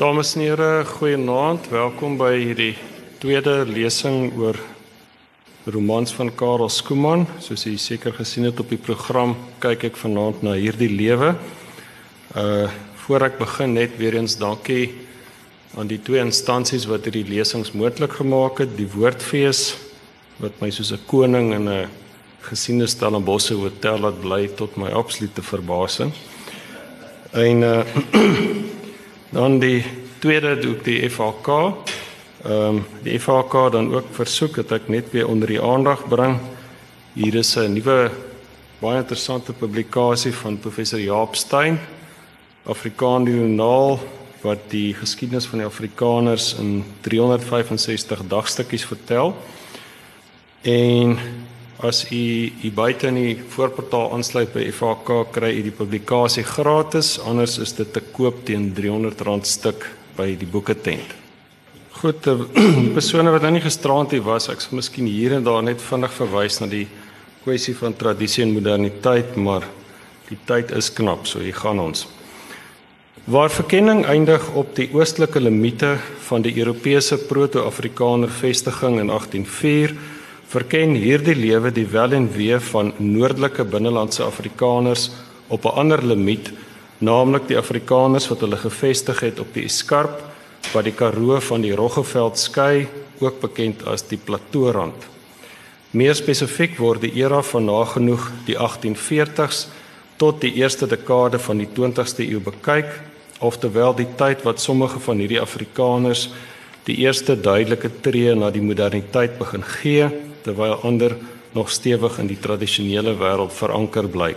Dames en here, goeienaand. Welkom by hierdie tweede lesing oor romans van Karel Skooman. Soos jy seker gesien het op die program, kyk ek vanaand na hierdie lewe. Uh voor ek begin net weer eens dankie aan die twee instansies wat hierdie lesings moontlik gemaak het, die Woordfees wat my soos 'n koning in 'n gesiene Stellenbosse hotel laat bly tot my absolute verbasing. En uh dan die tweede doek die FHK. Ehm um, die FHK dan ook versoek dat ek net weer onder die aandag bring. Hier is 'n nuwe baie interessante publikasie van professor Jaap Steyn Afrikaanjoernaal wat die geskiedenis van die Afrikaners in 365 dagstukkies vertel. En as u u buite in die voorportaal aansluit by FHK kry u die publikasie gratis, anders is dit te koop teen R300 stuk by die boeketent. Goed, persone wat nou nie gisterand hier was, ek sal miskien hier en daar net vinnig verwys na die kwessie van tradisie en moderniteit, maar die tyd is knap, so hier gaan ons. Waar verkenning eindig op die oostelike limite van die Europese proto-Afrikaner vestiging in 1804, verken hierdie lewe die wel en wee van noordelike binnelandse Afrikaners op 'n ander limiet, naamlik die Afrikaners wat hulle gevestig het op die Eskarp wat die Karoo van die Roggeveld skei, ook bekend as die Plateaurand. Meer spesifiek word die era van nagenoeg die 1840s tot die eerste dekade van die 20ste eeu bekyk oftewel die tyd wat sommige van hierdie Afrikaners die eerste duidelike tree na die moderniteit begin gee terwyl ander nog stewig in die tradisionele wêreld veranker bly.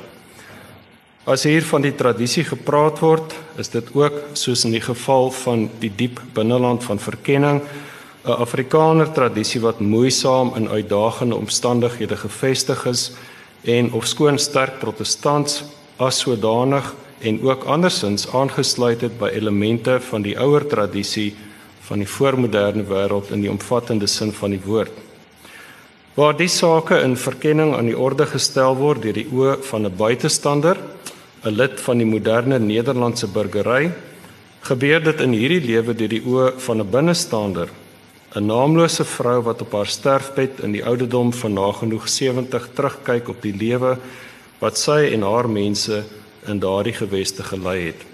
As hier van die tradisie gepraat word, is dit ook soos in die geval van die diep binneland van verkenning 'n Afrikaner tradisie wat moeisaam in uitdagende omstandighede gevestig is en ofskoon sterk protestants as sodanig en ook andersins aangesluit het by elemente van die ouer tradisie van die voormoderne wêreld in die omvattende sin van die woord. Waar die sake in verkenning aan die orde gestel word deur die oë van 'n buitestander, 'n lid van die moderne Nederlandse burgery, gebeur dit in hierdie lewe deur die oë van 'n binnestander, 'n naamlose vrou wat op haar sterfbed in die ouderdom van nagenoeg 70 terugkyk op die lewe wat sy en haar mense in daardie geweste gelei het.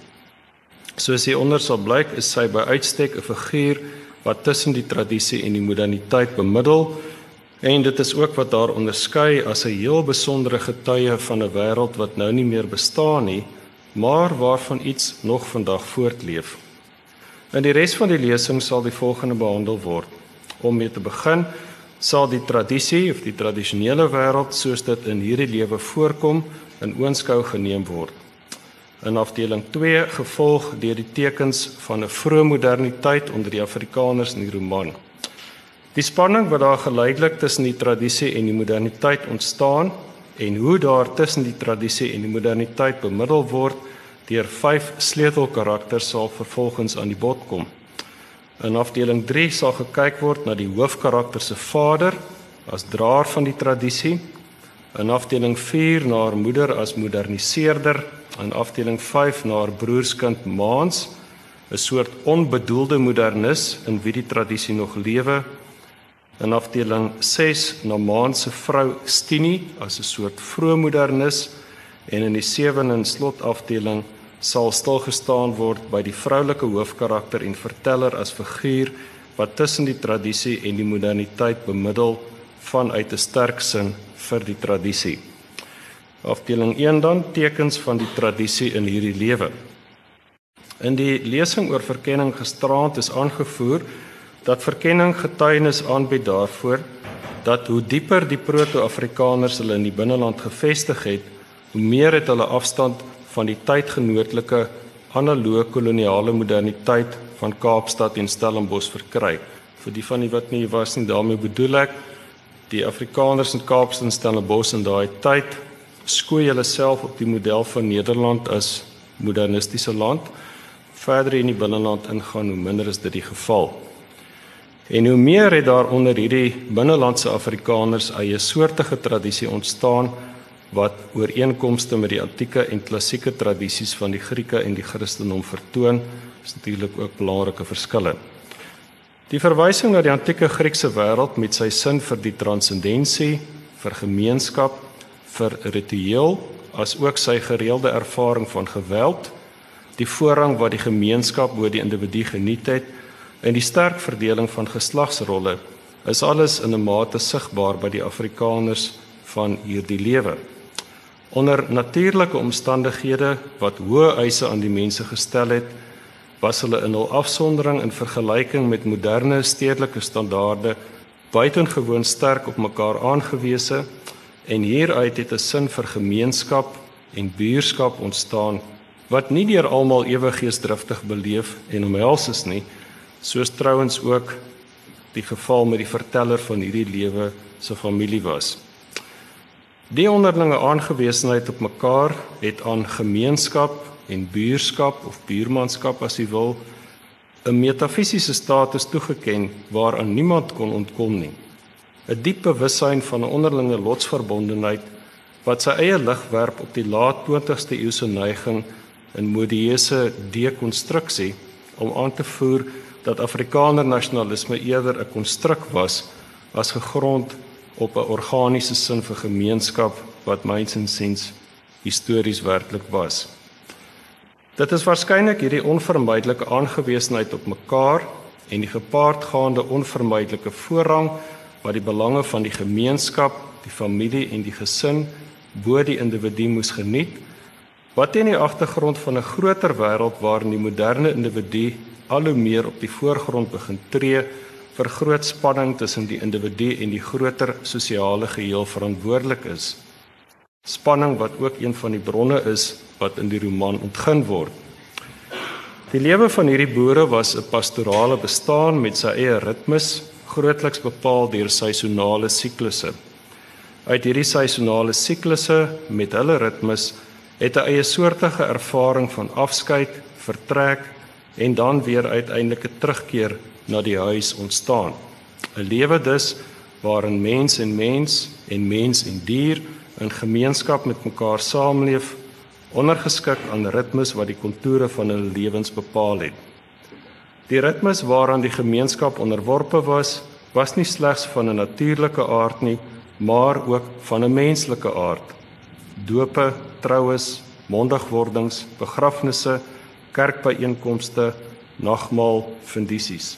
Soos hieronder sal blyk, is sy by uitstek 'n figuur wat tussen die tradisie en die moderniteit bemiddel en dit is ook wat haar onderskei as 'n heel besondere getuie van 'n wêreld wat nou nie meer bestaan nie, maar waarvan iets nog vandag voortleef. In die res van die lesing sal die volgende behandel word. Om mee te begin, sal die tradisie of die tradisionele wêreld soos dit in hierdie lewe voorkom, in oënskou geneem word. In afdeling 2 gevolg deur die tekens van 'n vroeë moderniteit onder die Afrikaners in die roman. Die spanning wat daar geleidelik tussen die tradisie en die moderniteit ontstaan en hoe daar tussen die tradisie en die moderniteit bemiddel word deur vyf sleutelkarakters sal vervolgens aan die bod kom. In afdeling 3 sal gekyk word na die hoofkarakter se vader as draer van die tradisie In afdeling 4 na haar moeder as moderniseerder, in afdeling 5 na haar broerskind Maans, 'n soort onbedoelde modernis in wie die tradisie nog lewe. In afdeling 6 na Maans se vrou Stinie as 'n soort vroegmodernis en in die 7de en slotafdeling sal stilgestaan word by die vroulike hoofkarakter en verteller as figuur wat tussen die tradisie en die moderniteit bemiddel vanuit 'n sterk sin vir die tradisie. Afdeling 1 dan tekens van die tradisie in hierdie lewe. In die lesing oor verkenning gisteraand is aangevoer dat verkenning getuienis aanbied daarvoor dat hoe dieper die proto-afrikaners hulle in die binneland gevestig het, hoe meer het hulle afstand van die tydgenootlike analoë koloniale moderniteit van Kaapstad en Stellenbosch verkry. Vir die van die wat nie was nie, daarmee bedoel ek die Afrikaners in Kaapstad en Stellenbosch in daai tyd skoei hulle self op die model van Nederland as modernistiese land verder in die binneland ingaan hoe minder is dit die geval en hoe meer het daar onder hierdie binnelandse Afrikaners eie soortige tradisie ontstaan wat ooreenkomste met die antieke en klassieke tradisies van die Grieke en die Christendom vertoon is natuurlik ook belangrike verskille. Die verwysing na die antieke Griekse wêreld met sy sin vir die transcendensie, vir gemeenskap, vir ritueel, as ook sy gereelde ervaring van geweld, die voorrang wat die gemeenskap bo die individu geniet het en die sterk verdeling van geslagsrolle is alles in 'n mate sigbaar by die Afrikaners van hierdie lewe. Onder natuurlike omstandighede wat hoë eise aan die mense gestel het, was hulle in hul afsondering in vergelyking met moderne stedelike standaarde buitengewoon sterk op mekaar aangewese en hieruit het 'n sin vir gemeenskap en buurskap ontstaan wat nie deur almal ewe geesdriftig beleef en omhels is nie soos trouens ook die geval met die verteller van hierdie lewe se familie was. Die onderlinge aangewesenheid op mekaar het aan gemeenskap en buurskap of buurmanskap as jy wil 'n metafisiese status toegeken waaraan niemand kon ontkom nie. 'n Diep bewussyn van 'n onderlinge lotsverbondenheid wat sy eie lig werp op die laat 20ste eeuse neiging in modieuse dekonstruksie om aan te voer dat Afrikaner nasionalisme eerder 'n konstruk was as gegrond op 'n organiese sin vir gemeenskap wat mynsiens histories werklik was. Dit is waarskynlik hierdie onvermydelike aangewesenheid op mekaar en die gepaardgaande onvermydelike voorrang wat die belange van die gemeenskap, die familie en die gesin bo die individu moes geniet wat teen die agtergrond van 'n groter wêreld waarin die moderne individu al hoe meer op die voorgrond begin tree vir groot spanning tussen die individu en die groter sosiale geheel verantwoordelik is. Spanning wat ook een van die bronne is wat in die roman ontgin word. Die lewe van hierdie boere was 'n pastorale bestaan met sy eie ritmes, grootliks bepaal deur seisonale siklusse. Uit hierdie seisonale siklusse met hulle ritmes het 'n eie soortige ervaring van afskeid, vertrek en dan weer uiteindelik 'n terugkeer na die huis ontstaan. 'n Lewe dus waarin mens en mens en mens en dier in gemeenskap met mekaar saamleef, ondergeskik aan ritmes wat die kontoure van hulle lewens bepaal het. Die ritmes waaraan die gemeenskap onderworpe was, was nie slegs van 'n natuurlike aard nie, maar ook van 'n menslike aard. Dope, troues, mondigwordings, begrafnisse, kerkbyeenkomste, nagmaal, fundisies.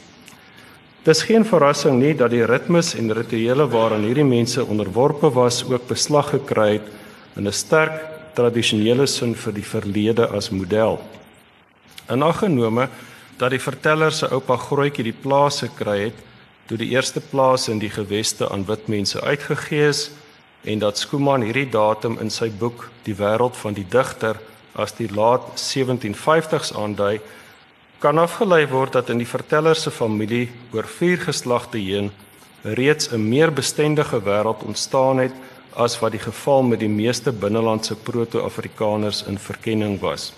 Dis geen verrassing nie dat die ritmes en rituele waaraan hierdie mense onderworpe was ook beslag gekry het in 'n sterk tradisionele sin vir die verlede as model. In aggenome dat die verteller se oupa grootjie die plaas gekry het toe die eerste plaas in die geweste aan wit mense uitgegee is en dat Skuman hierdie datum in sy boek Die wêreld van die digter as die laat 1750s aandui kan afgelei word dat in die verteller se familie oor vier geslagte heen reeds 'n meer bestendige wêreld ontstaan het as wat die geval met die meeste binnelandse proto-afrikaners in verkenning was.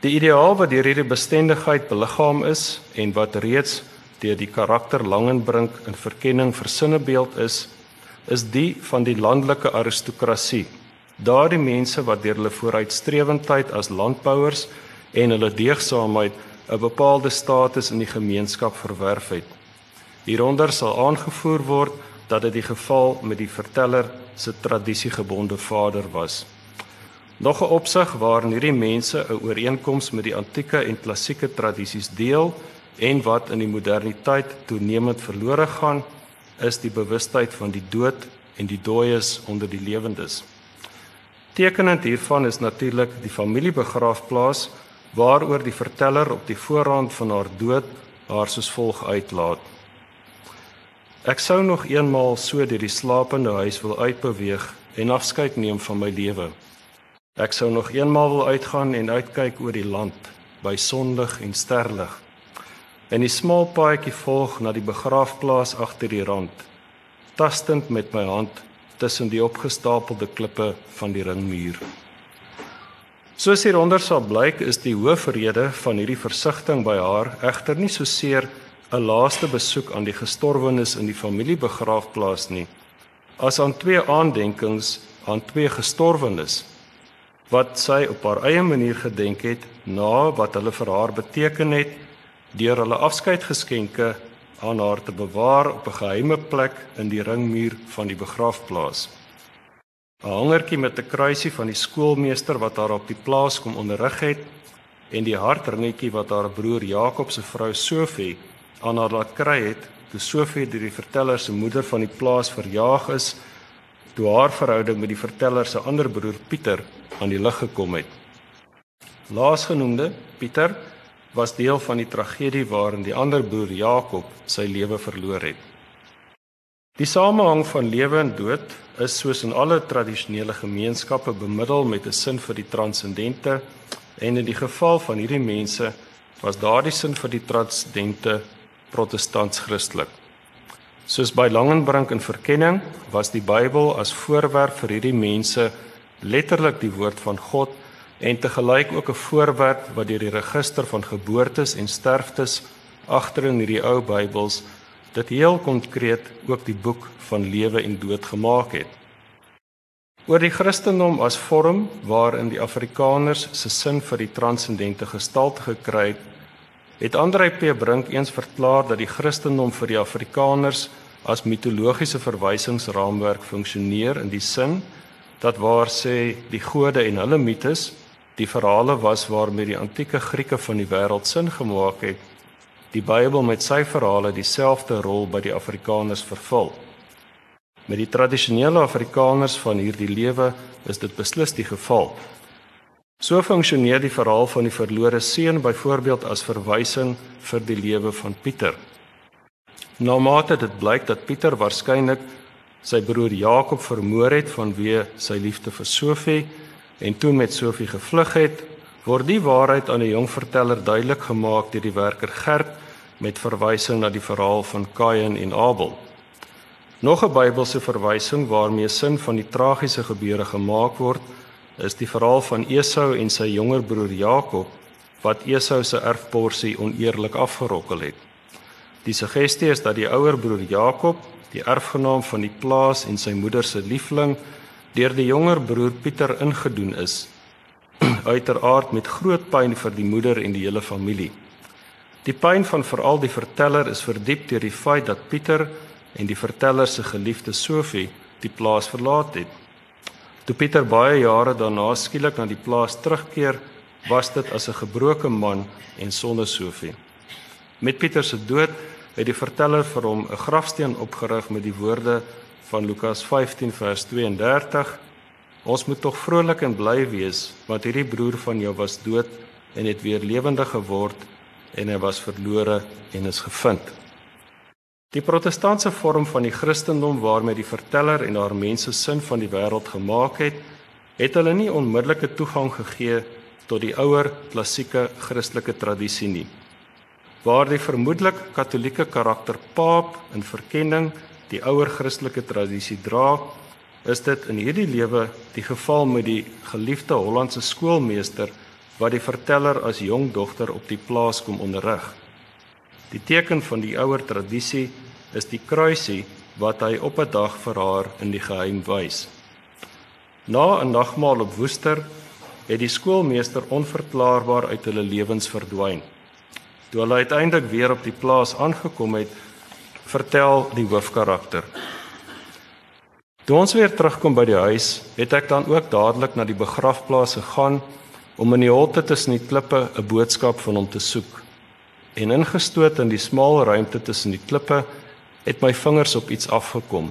Die ideaal wat deur hierdie bestendigheid beliggaam is en wat reeds deur die karakter Langenbrink in verkenning versinnebeeld is, is die van die landelike aristokrasie. Daardie mense wat deur hulle vooruitstrewendheid as landbouers en hulle deegsaamheid 'n bepaalde status in die gemeenskap verwerf het. Hieronder sal aangevoer word dat dit die geval met die verteller se tradisiegebonde vader was. Nog 'n opsig waarin hierdie mense 'n ooreenkoms met die antieke en klassieke tradisies deel en wat in die moderniteit toenemend verlore gaan, is die bewustheid van die dood en die dooies onder die lewendes. Tekenend hiervan is natuurlik die familiebegraafplaas waaroor die verteller op die voorrand van haar dood haar soos volg uitlaat. Ek sou nog eenmaal so deur die slapende huis wil uitbeweeg en afskeid neem van my lewe. Ek sou nog eenmaal wil uitgaan en uitkyk oor die land by sonlig en sterlig. En die smal paadjie volg na die begraafplaas agter die rand, tastend met my hand tussen die opgestapelde klippe van die ringmuur. Soos hieronder sal blyk, is die hoofrede van hierdie versigtiging by haar egter nie so seer 'n laaste besoek aan die gestorwenes in die familiebegraafplaas nie, as aan twee aandenkings aan twee gestorwenes. wat sy op haar eie manier gedenk het na wat hulle vir haar beteken het deur hulle afskeidgeskenke aan haar te bewaar op 'n geheime plek in die ringmuur van die begrafplaas. 'n Hangertjie met 'n kruisie van die skoolmeester wat haar op die plaas kom onderrig het en die hartringetjie wat haar broer Jakob se vrou Sofie aan haar laat kry het toe Sofie deur die verteller se moeder van die plaas verjaag is toe haar verhouding met die verteller se ander broer Pieter aan die lig gekom het. Laasgenoemde Pieter was deel van die tragedie waarin die ander broer Jakob sy lewe verloor het. Die samehang van lewe en dood is soos in alle tradisionele gemeenskappe bemiddel met 'n sin vir die transcendente en in die geval van hierdie mense was daardie sin vir die transcendente protestants Christelik. Soos by Langenbrink in verkenning was die Bybel as voorwerp vir hierdie mense letterlik die woord van God en te gelyk ook 'n voorwerp wat deur die register van geboortes en sterftes agter in hierdie ou Bybels dit heel konkreet ook die boek van lewe en dood gemaak het. Oor die Christendom as vorm waarin die Afrikaners se sin vir die transcendente gestalte gekry het, het Andrei P. Brink eens verklaar dat die Christendom vir die Afrikaners as mitologiese verwysingsraamwerk funksioneer in die sin dat waar sê die gode en hulle mites die verhale was waarmee die antieke Grieke van die wêreld sin gemaak het. Die Bybel met sy verhale dieselfde rol by die Afrikaners vervul. Met die tradisionele Afrikaners van hierdie lewe is dit beslis die geval. So funksioneer die verhaal van die verlore seun byvoorbeeld as verwysing vir die lewe van Pieter. Na mate dit blyk dat Pieter waarskynlik sy broer Jakob vermoor het vanweë sy liefde vir Sofie en toe met Sofie gevlug het, word die waarheid aan 'n jong verteller duidelik gemaak deur die werker Gert met verwysing na die verhaal van Kain en Abel. Nog 'n Bybelse verwysing waarmee sin van die tragiese gebeure gemaak word, is die verhaal van Esau en sy jonger broer Jakob wat Esau se erfporsie oneerlik afgerokkel het. Die suggestie is dat die ouer broer Jakob, die erfgenaam van die plaas en sy moeder se liefling, deur die jonger broer Pieter ingedoen is uiteraard met groot pyn vir die moeder en die hele familie. Die pyn van veral die verteller is verdiep deur die feit dat Pieter en die verteller se geliefde Sofie die plaas verlaat het. Toe Pieter baie jare daarna skielik na die plaas terugkeer, was dit as 'n gebroke man en sonder Sofie. Met Pieter se dood het die verteller vir hom 'n grafsteen opgerig met die woorde van Lukas 15 vers 32. Ons moet tog vrolik en bly wees want hierdie broer van jou was dood en het weer lewendig geword en hy was verlore en is gevind. Die protestantse vorm van die Christendom waarmee die verteller en haar mense sin van die wêreld gemaak het, het hulle nie onmiddellike toegang gegee tot die ouer klassieke Christelike tradisie nie. Waar die vermoedelik katolieke karakter Paap in verkenning die ouer Christelike tradisie dra, is dit in hierdie lewe die geval met die geliefde Hollandse skoolmeester wat die verteller as jong dogter op die plaas kom onderrig. Die teken van die ouer tradisie is die kruisie wat hy op 'n dag vir haar in die geheim wys. Na 'n nagmaal op Woester het die skoolmeester onverklaarbaar uit hulle lewens verdwyn. Toe hulle uiteindelik weer op die plaas aangekom het, vertel die hoofkarakter. Toe ons weer terugkom by die huis, het ek dan ook dadelik na die begrafplaas gegaan om in die holte tussen die klippe 'n boodskap van hom te soek. En ingestoot in die smal ruimte tussen die klippe, het my vingers op iets afgekom.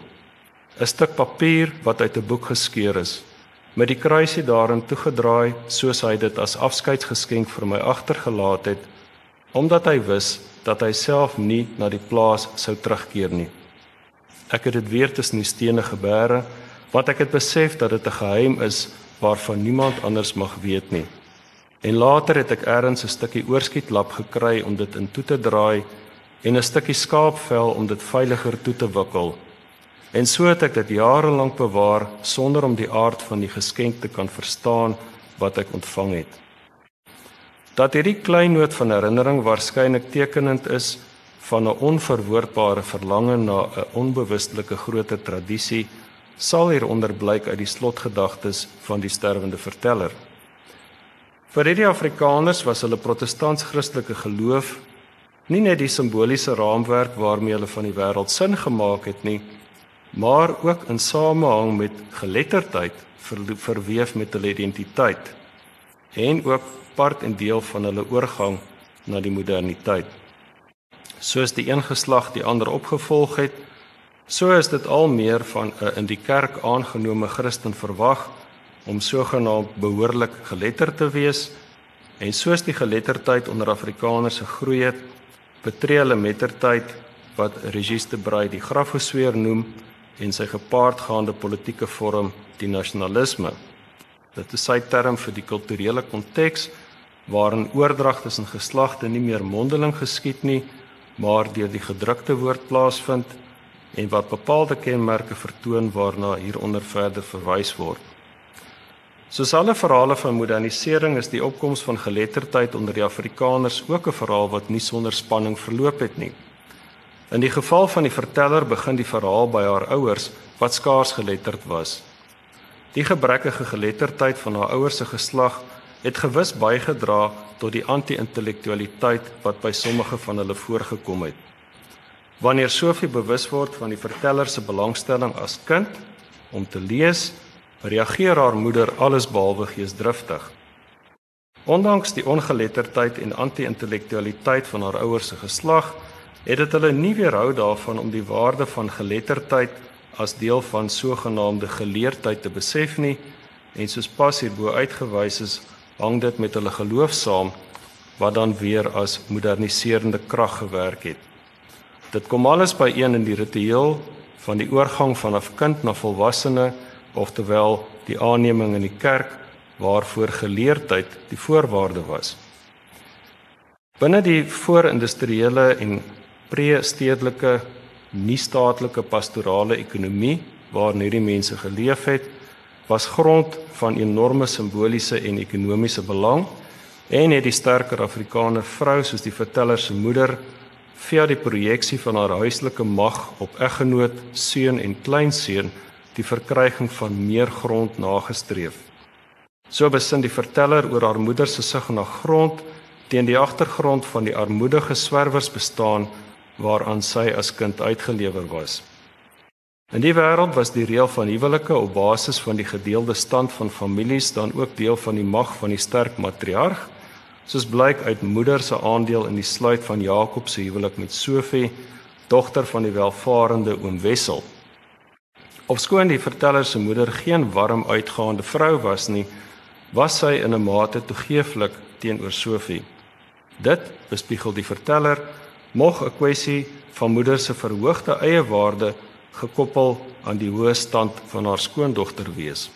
'n Stuk papier wat uit 'n boek geskeur is, met die kruisie daarin toegedraai soos hy dit as afskeidsgeskenk vir my agtergelaat het, omdat hy wis dat hy self nie na die plaas sou terugkeer nie. Ek het dit weer tussen die stene gebeere, want ek het besef dat dit 'n geheim is waarvan niemand anders mag weet nie. En later het ek eers 'n stukkie oorskietlap gekry om dit in toe te draai en 'n stukkie skaapvel om dit veiliger toe te wikkel. En so het ek dit jare lank bewaar sonder om die aard van die geskenk te kan verstaan wat ek ontvang het. Dat hierdie klein noot van herinnering waarskynlik tekenend is van 'n onverwoordbare verlange na 'n onbewustelike groter tradisie, sal hieronder blyk uit die slotgedagtes van die sterwende verteller. Vir hierdie Afrikaners was hulle protestants-christelike geloof nie net die simboliese raamwerk waarmee hulle van die wêreld sin gemaak het nie, maar ook in samehang met geletterdheid ver, verweef met hulle identiteit en ook part en deel van hulle oorgang na die moderniteit. Soos die een geslag die ander opgevolg het, so is dit al meer van 'n in die kerk aangenome Christen verwag om sogenaamd behoorlik geletterd te wees en soos die geletterdheid onder Afrikaners gegroei het, betree hulle mettertyd wat Regis de Bruy die grafgesweer noem en sy gepaardgaande politieke vorm die nasionalisme. Dit is sy term vir die kulturele konteks waarin oordrag tussen geslagte nie meer mondeling geskied nie, maar deur die gedrukte woord plaasvind en wat bepaalde kenmerke vertoon waarna hieronder verder verwys word. Soos alle verhale van modernisering is die opkoms van geletterdheid onder die Afrikaners ook 'n verhaal wat nie sonder spanning verloop het nie. In die geval van die verteller begin die verhaal by haar ouers wat skaars geletterd was. Die gebrekkige geletterdheid van haar ouers se geslag het gewis bygedra tot die anti-intellektualiteit wat by sommige van hulle voorgekom het. Wanneer Sofie bewus word van die verteller se belangstelling as kind om te lees, reageer haar moeder alles behalwe geesdriftig. Ondanks die ongeletterdheid en anti-intellektualiteit van haar ouers se geslag, het dit hulle nie weerhou daarvan om die waarde van geletterdheid as deel van sogenaamde geleerdheid te besef nie en soos pas hierbo uitgewys is, hang dit met hulle geloof saam wat dan weer as moderniserende krag gewerk het. Dit kom alles by een in die ritueel van die oorgang van 'n kind na volwassene, oftewel die aanneming in die kerk waarvoor geleerdheid die voorwaarde was. Binne die voor-industriële en pre-stedelike nie-staatlike pastorale ekonomie waarin hierdie mense geleef het, was grond van enorme simboliese en ekonomiese belang en het die sterker Afrikaner vrou soos die verteller se moeder via die projeksie van haar huislike mag op eggenoot, seun en kleinseun die verkryging van meer grond nagestreef. So besin die verteller oor haar moeder se sug na grond teen die agtergrond van die armoedige swerwers bestaan waaraan sy as kind uitgelewer was. In die wêreld was die reël van huwelike op basis van die gedeelde stand van families dan ook deel van die mag van die sterk matriarg, soos blyk uit moeder se aandeel in die sluit van Jakob se huwelik met Sofie, dogter van die welvarende oom Wessel. Ofskoon die verteller se moeder geen warm uitgaande vrou was nie, was sy in 'n mate toegeeflik teenoor Sofie. Dit bespiegel die verteller mog 'n kwessie van moeder se verhoogde eie waarde gekoppel aan die hoë stand van haar skoondogter wees.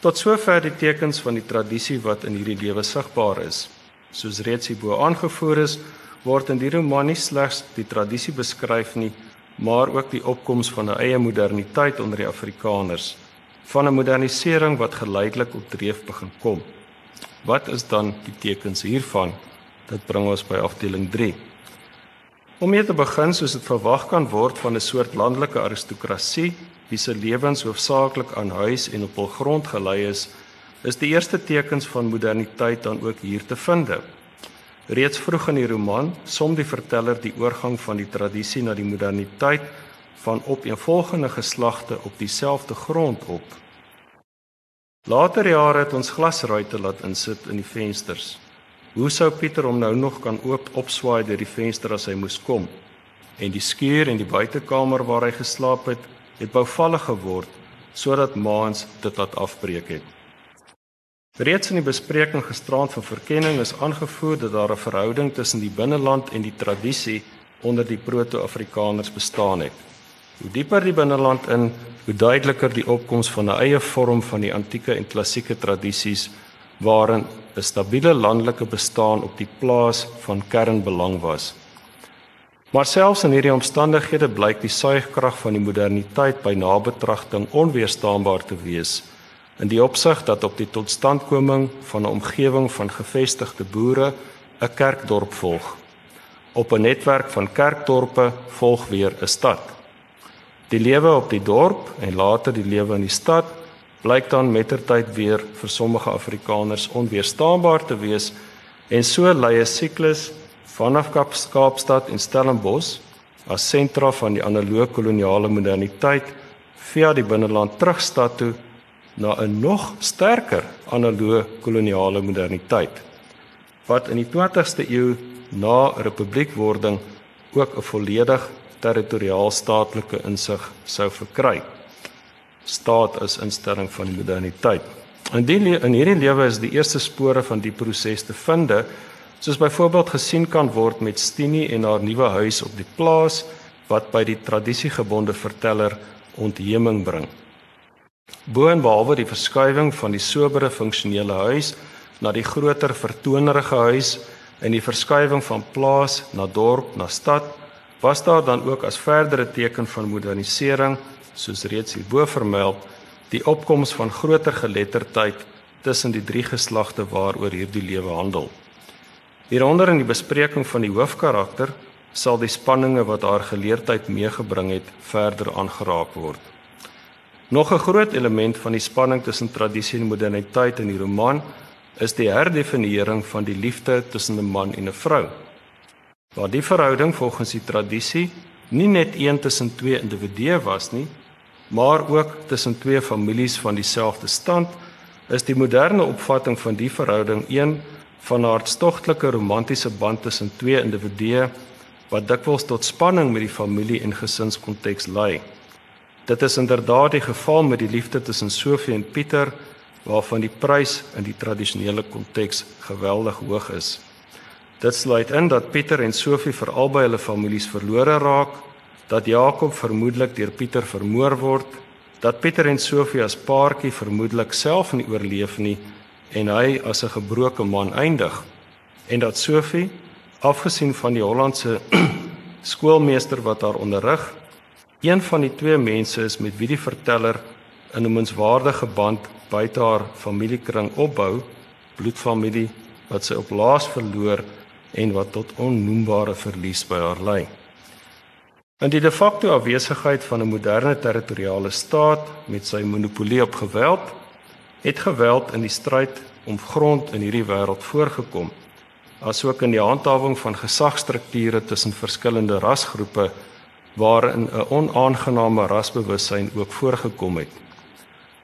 Tot sover die tekens van die tradisie wat in hierdie lewe sigbaar is. Soos reeds hierbo aangevoer is, word in die roman nie slegs die tradisie beskryf nie, maar ook die opkoms van 'n eie moderniteit onder die Afrikaners, van 'n modernisering wat geleidelik op dreef begin kom. Wat is dan die tekens hiervan? Dit bring ons by afdeling 3. Om mee te begin soos dit verwag kan word van 'n soort landelike aristokrasie, wie se lewens hoofsaaklik aan huis en op hul grond gelei is, is die eerste tekens van moderniteit dan ook hier te vind. Reeds vroeg in die roman som die verteller die oorgang van die tradisie na die moderniteit van opeenvolgende geslagte op dieselfde grond op. Later jare het ons glasruite laat insit in die vensters. Hoe sou Pieter hom nou nog kan oop opswaai deur die venster as hy moes kom? En die skuur en die buitekamer waar hy geslaap het, het bouvallig geword sodat maans dit laat afbreek het. Reeds in die bespreking gisterand van verkenning is aangevoer dat daar 'n verhouding tussen die binneland en die tradisie onder die proto-afrikaners bestaan het. Hoe dieper die binneland in, hoe duideliker die opkoms van 'n eie vorm van die antieke en klassieke tradisies waarin 'n stabiele landelike bestaan op die plaas van kernbelang was. Maar selfs in hierdie omstandighede blyk die suigkrag van die moderniteit by nabetragting onweerstaanbaar te wees in die opsig dat op die totstandkoming van 'n omgewing van gevestigde boere 'n kerkdorp volg. Op 'n netwerk van kerkdorpe volg weer 'n stad. Die lewe op die dorp en later die lewe in die stad blyk dan mettertyd weer vir sommige Afrikaners onweerstaanbaar te wees en so lei 'n siklus vanaf Kaapstad en Stellenbosch as sentra van die analoë koloniale moderniteit via die binneland terug stad toe na 'n nog sterker analoë koloniale moderniteit wat in die 20ste eeu na republiekwording ook 'n volledig territoriaal staatlike insig sou verkry. Staat is instelling van die moderniteit. In die in hierdie lewe is die eerste spore van die proses te vinde soos byvoorbeeld gesien kan word met Stini en haar nuwe huis op die plaas wat by die tradisiegebonde verteller ontheeming bring. Boonbehalwe die verskuiwing van die sobere funksionele huis na die groter vertonerige huis en die verskuiwing van plaas na dorp na stad, was daar dan ook as verdere teken van modernisering, soos reeds hierbo vermeld, die opkoms van groter geletterdheid tussen die drie geslagte waaroor hierdie lewe handel. Hieronder in die bespreking van die hoofkarakter sal die spanninge wat haar geleerdheid meegebring het verder aangeraak word. Nog 'n groot element van die spanning tussen tradisie en moderniteit in die roman is die herdefinieering van die liefde tussen 'n man en 'n vrou. Waar die verhouding volgens die tradisie nie net een tussen twee individue was nie, maar ook tussen twee families van dieselfde stand, is die moderne opvatting van die verhouding een van 'n hartstogtelike romantiese band tussen twee individue wat dikwels tot spanning met die familie en gesinskonteks lei. Dit is inderdaad die geval met die liefde tussen Sofie en Pieter waarvan die prys in die tradisionele konteks geweldig hoog is. Dit sluit in dat Pieter en Sofie vir albei hulle families verlore raak, dat Jakob vermoedelik deur Pieter vermoor word, dat Pieter en Sofie as paartjie vermoedelik self nie oorleef nie en hy as 'n gebroke man eindig en dat Sophie afgesien van die Hollandse skoolmeester wat haar onderrig een van die twee mense is met wie die verteller 'n noemenswaardige band buite haar familiekring opbou bloedfamilie wat sy op laas verloor en wat tot onnoembare verlies by haar lei in die de facto afwesigheid van 'n moderne territoriale staat met sy monopolie op geweld het geweld in die stryd om grond in hierdie wêreld voorgekom asook in die handhawing van gesagstrukture tussen verskillende rasgroepe waarin 'n onaangename rasbewussyn ook voorgekom het.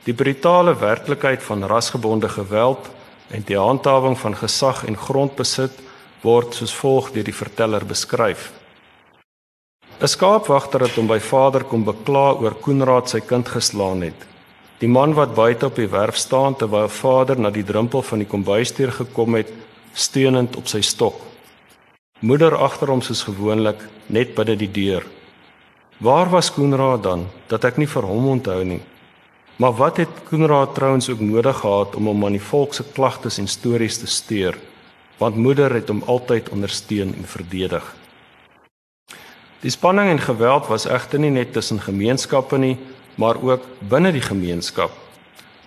Die brutale werklikheid van rasgebonde geweld en die handhawing van gesag en grondbesit word soos volg deur die verteller beskryf. 'n Skaapwagter het hom by vader kom bekla oor Koenraad sy kind geslaan het. Die man wat buite op die werf staan terwyl vader na die drempel van die kombuisdeur gekom het, steunend op sy stok. Moeder agter hom soos gewoonlik net binne die deur. Waar was Koenraad dan dat ek nie vir hom onthou nie? Maar wat het Koenraad trouens ook nodig gehad om hom aan die volk se klagtes en stories te steur? Want moeder het hom altyd ondersteun en verdedig. Die spanning en geweld was egter nie net tussen gemeenskappe nie, maar ook binne die gemeenskap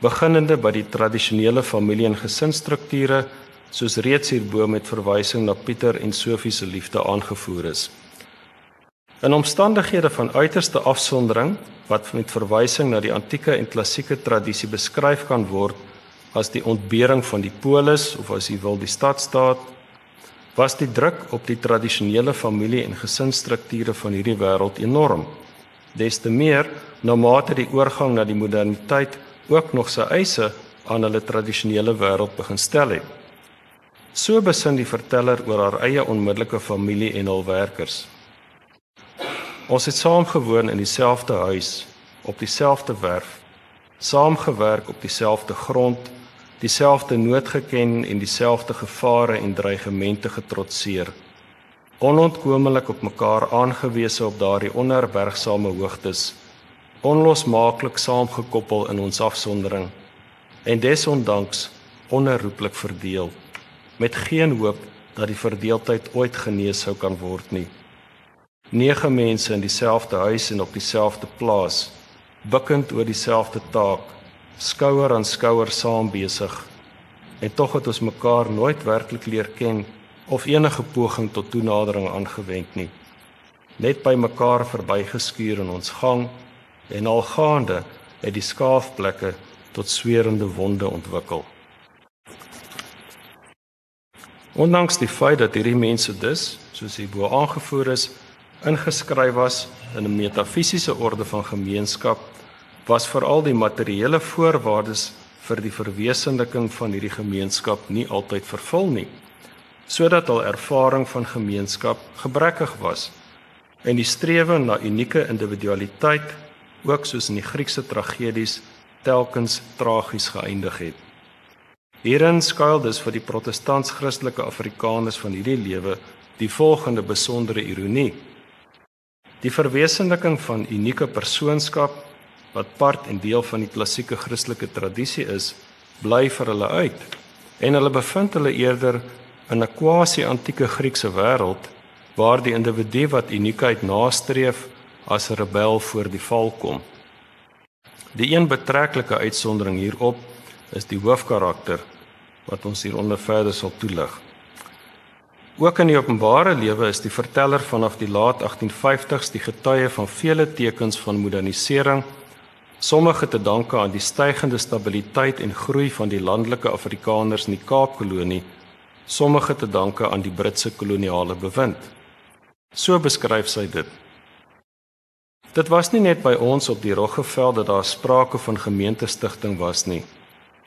beginnende by die tradisionele familie en gesinsstrukture soos reeds hierbo met verwysing na Pieter en Sofie se liefde aangevoer is. In omstandighede van uiterste afsondering wat met verwysing na die antieke en klassieke tradisie beskryf kan word as die ontbering van die polis of as jy wil die stadstaat was die druk op die tradisionele familie en gesinsstrukture van hierdie wêreld enorm des te meer na mate die oorgang na die moderniteit ook nog sy eise aan hulle tradisionele wêreld begin stel het. So besin die verteller oor haar eie onmiddellike familie en hul werkers. Ons het saam gewoon in dieselfde huis, op dieselfde werf, saamgewerk op dieselfde grond, dieselfde nood geken en dieselfde gevare en dreigemente getrotseer. Onontkoomlik op mekaar aangewese op daardie onherbergsame hoogtes onlosmaaklik saamgekoppel in ons afsondering en desondanks onherroepelik verdeel met geen hoop dat die verdeeldheid ooit genees sou kan word nie. Nege mense in dieselfde huis en op dieselfde plaas bukkend oor dieselfde taak skouer aan skouer saam besig en tog het ons mekaar nooit werklik leer ken of enige poging tot toenadering aangewend nie. Net by mekaar verbygeskuur in ons gang en al gaande het die skaafplekke tot swerende wonde ontwikkel. Ondanks die feit dat hierdie mense dus, soos hierbo aangevoer is, ingeskryf was in 'n metafisiese orde van gemeenskap, was veral die materiële voorwaardes vir die verwesenliking van hierdie gemeenskap nie altyd vervul nie, sodat hul ervaring van gemeenskap gebrekkig was en die strewe na unieke individualiteit ook soos in die Griekse tragedies telkens tragies geëindig het. Hierin skuil dus vir die protestants-christelike Afrikaners van hierdie lewe die volgende besondere ironie. Die verwesenliking van unieke persoonskap wat part en deel van die klassieke Christelike tradisie is, bly vir hulle uit en hulle bevind hulle eerder in 'n quasi-antieke Griekse wêreld waar die individu wat uniekheid nastreef as 'n rebel voor die val kom. Die een betreklike uitsondering hierop is die hoofkarakter wat ons hieronder verder sal toelig. Ook in die openbare lewe is die verteller vanaf die laat 1850s die getuie van vele tekens van modernisering, sommige te danke aan die stygende stabiliteit en groei van die landelike Afrikaners in die Kaapkolonie, sommige te danke aan die Britse koloniale bewind. So beskryf sy dit. Dit was nie net by ons op die Roggeveld dat daar sprake van gemeentestigting was nie,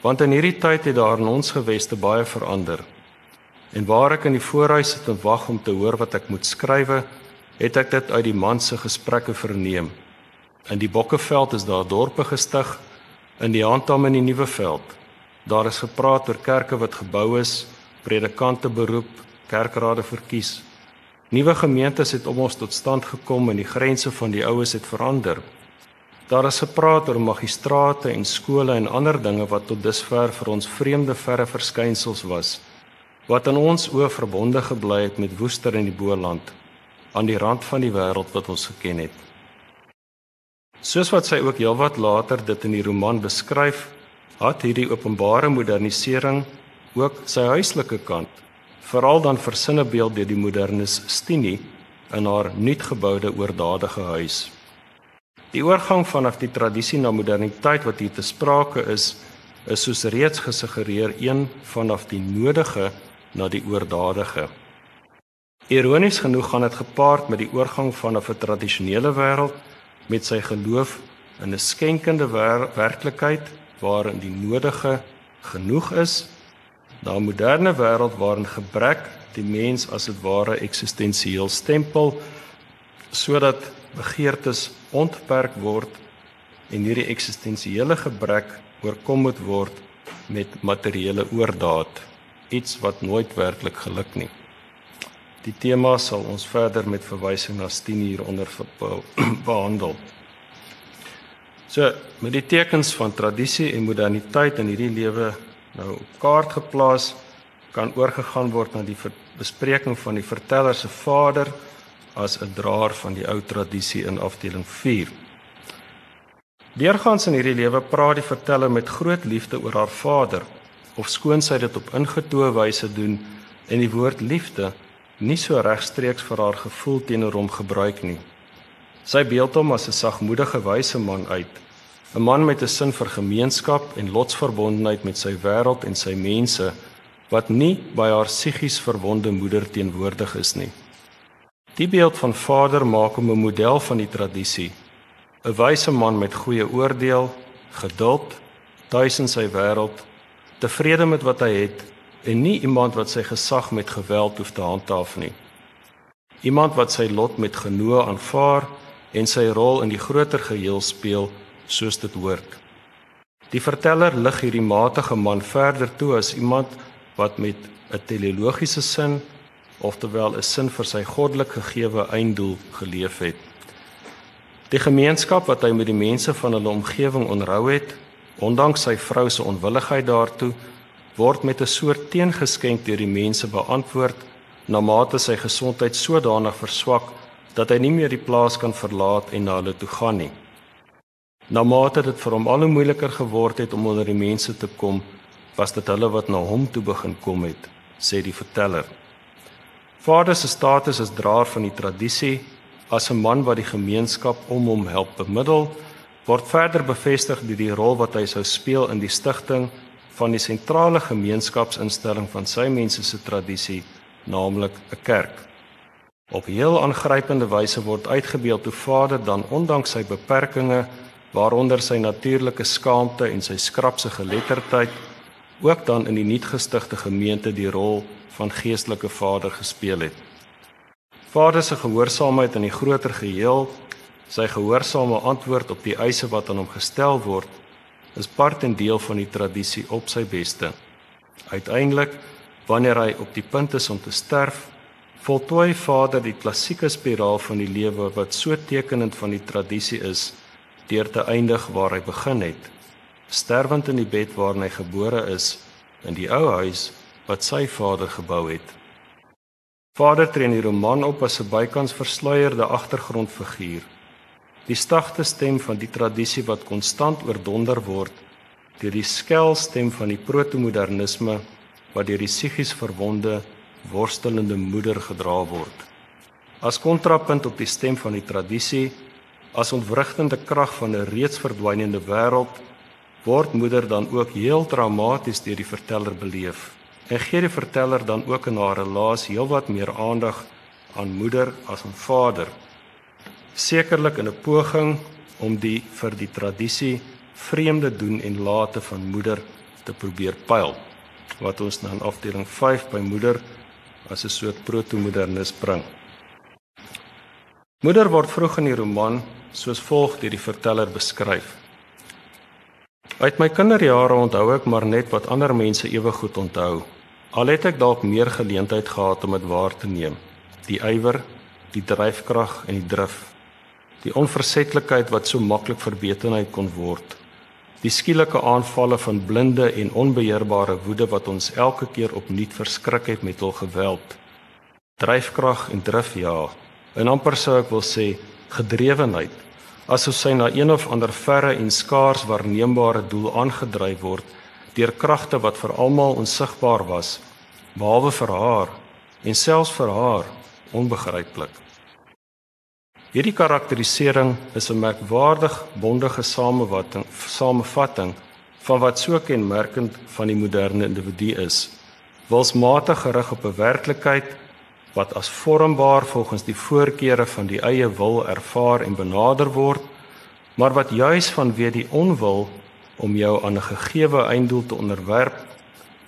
want in hierdie tyd het daar in ons geweste baie verander. En waar ek in die voorhuis sit en wag om te hoor wat ek moet skrywe, het ek dit uit die man se gesprekke verneem. In die Bokkeveld is daar dorpe gestig, in die Handam in die Nuwe Veld. Daar is gepraat oor kerke wat gebou is, predikante beroep, kerkrade verkies. Nuwe gemeentes het om ons tot stand gekom en die grense van die oues het verander. Daar is gepraat oor magistrate en skole en ander dinge wat tot dusver vir ons vreemde verre verskynsels was wat aan ons oë verbonde gebly het met woester in die Boland aan die rand van die wêreld wat ons geken het. Soos wat sy ook heelwat later dit in die roman beskryf, het hierdie openbare modernisering ook sy huislike kant veral dan versinnebeeld deur die modernis Stini in haar nuutgeboude oordadige huis. Die oorgang vanaf die tradisie na moderniteit wat hier te sprake is, is soos reeds gesuggereer een vanaf die nodige na die oordadige. Ironies genoeg gaan dit gepaard met die oorgang vanaf 'n tradisionele wêreld met sy geloof in 'n skenkende wer werklikheid waarin die nodige genoeg is na 'n moderne wêreld waarin gebrek die mens as dit ware eksistensieel stempel sodat begeertes ontperk word en hierdie eksistensiële gebrek oorkom moet word met materiële oordaat iets wat nooit werklik geluk nie die tema sal ons verder met verwysing na 10 hier onder behandel so met die tekens van tradisie en moderniteit in hierdie lewe nou op kaart geplaas kan oorgegaan word na die bespreking van die verteller se vader as 'n draer van die ou tradisie in afdeling 4. Deurgaans in hierdie lewe praat die verteller met groot liefde oor haar vader of skoon sy dit op ingetoe wyse doen en die woord liefde nie so regstreeks vir haar gevoel teenoor hom gebruik nie. Sy beeld hom as 'n sagmoedige wyse man uit 'n man met 'n sin vir gemeenskap en lotsverbondenheid met sy wêreld en sy mense wat nie by haar psigies verwonde moeder teenwoordig is nie. Die beeld van Vader maak hom 'n model van die tradisie. 'n Wyse man met goeie oordeel, geduld, tuis in sy wêreld, tevrede met wat hy het en nie iemand wat sy gesag met geweld hoef te handhaaf nie. Iemand wat sy lot met genoë aanvaar en sy rol in die groter geheel speel soos dit hoort. Die verteller lig hierdie matige man verder toe as iemand wat met 'n teleologiese sin oftewel 'n sin vir sy goddelik gegeewe einddoel geleef het. Die gemeenskap wat hy met die mense van hulle omgewing onrou het, ondanks sy vrou se onwilligheid daartoe, word met 'n soort teengeskenk deur die mense beantwoord na mate sy gesondheid sodanig verswak dat hy nie meer die plaas kan verlaat en na hulle toe gaan nie. Na mate dit vir hom al hoe moeiliker geword het om onder die mense te kom, was dit hulle wat na hom toe begin kom het, sê die verteller. Vader se status as draer van die tradisie, as 'n man wat die gemeenskap om hom help bemiddel, word verder bevestig deur die rol wat hy sou speel in die stigting van die sentrale gemeenskapsinstelling van sy mense se tradisie, naamlik 'n kerk. Op heel aangrypende wyse word uitgebeeld hoe Vader dan ondanks sy beperkings, waaronder sy natuurlike skaamte en sy skrapse geletterdheid, ook dan in die nuutgestigte gemeente die rol van geestelike vader gespeel het. Vader se gehoorsaamheid in die groter geheel, sy gehoorsame antwoord op die eise wat aan hom gestel word, is part en deel van die tradisie op sy beste. Uiteindelik, wanneer hy op die punt is om te sterf, voltooi Vader die klassieke spiraal van die lewe wat so tekenend van die tradisie is, deur te eindig waar hy begin het, sterwend in die bed waarin hy gebore is, in die ou huis wat sy vader gebou het. Vader tree in die roman op as 'n bykans versluierde agtergrondfiguur. Die stagte stem van die tradisie wat konstant oordonder word deur die skel stem van die protomodernisme wat deur die psigies verwonde worstelende moeder gedra word. As kontrapunt op die stem van die tradisie, as ontwrigtende krag van 'n reeds verdwynende wêreld, word moeder dan ook heel traumaties deur die verteller beleef en gee die verteller dan ook in haar relaas heelwat meer aandag aan moeder as aan vader. Sekerlik in 'n poging om die vir die tradisie vreemde doen en late van moeder te probeer pyl wat ons dan in afdeling 5 by moeder as 'n soort protomodernis bring. Moeder word vroeg in die roman soos volg deur die verteller beskryf. Uit my kinderjare onthou ek maar net wat ander mense ewe goed onthou. Al het ek dalk meer geleentheid gehad om dit waar te neem. Die ywer, die dryfkrag en die drif. Die onversetlikheid wat so maklik verbetenheid kon word. Die skielike aanvalle van blinde en onbeheerbare woede wat ons elke keer opnuut verskrik het met hul geweld. Dryfkrag en drif ja. En amper sou ek wil sê gedrewenheid asof sy na een of ander verre en skaars waarneembare doel aangedryf word deur kragte wat vir almal onsigbaar was behalwe vir haar en selfs vir haar onbegryplik. Hierdie karakterisering is 'n merkwaardig bondige samevatting samevatting van wat so kenmerkend van die moderne individu is. Wilsmatig gerig op 'n werklikheid wat as vormbaar volgens die voorkeure van die eie wil ervaar en benader word, maar wat juis vanweë die onwil om jou aan 'n gegeewe einddoel te onderwerp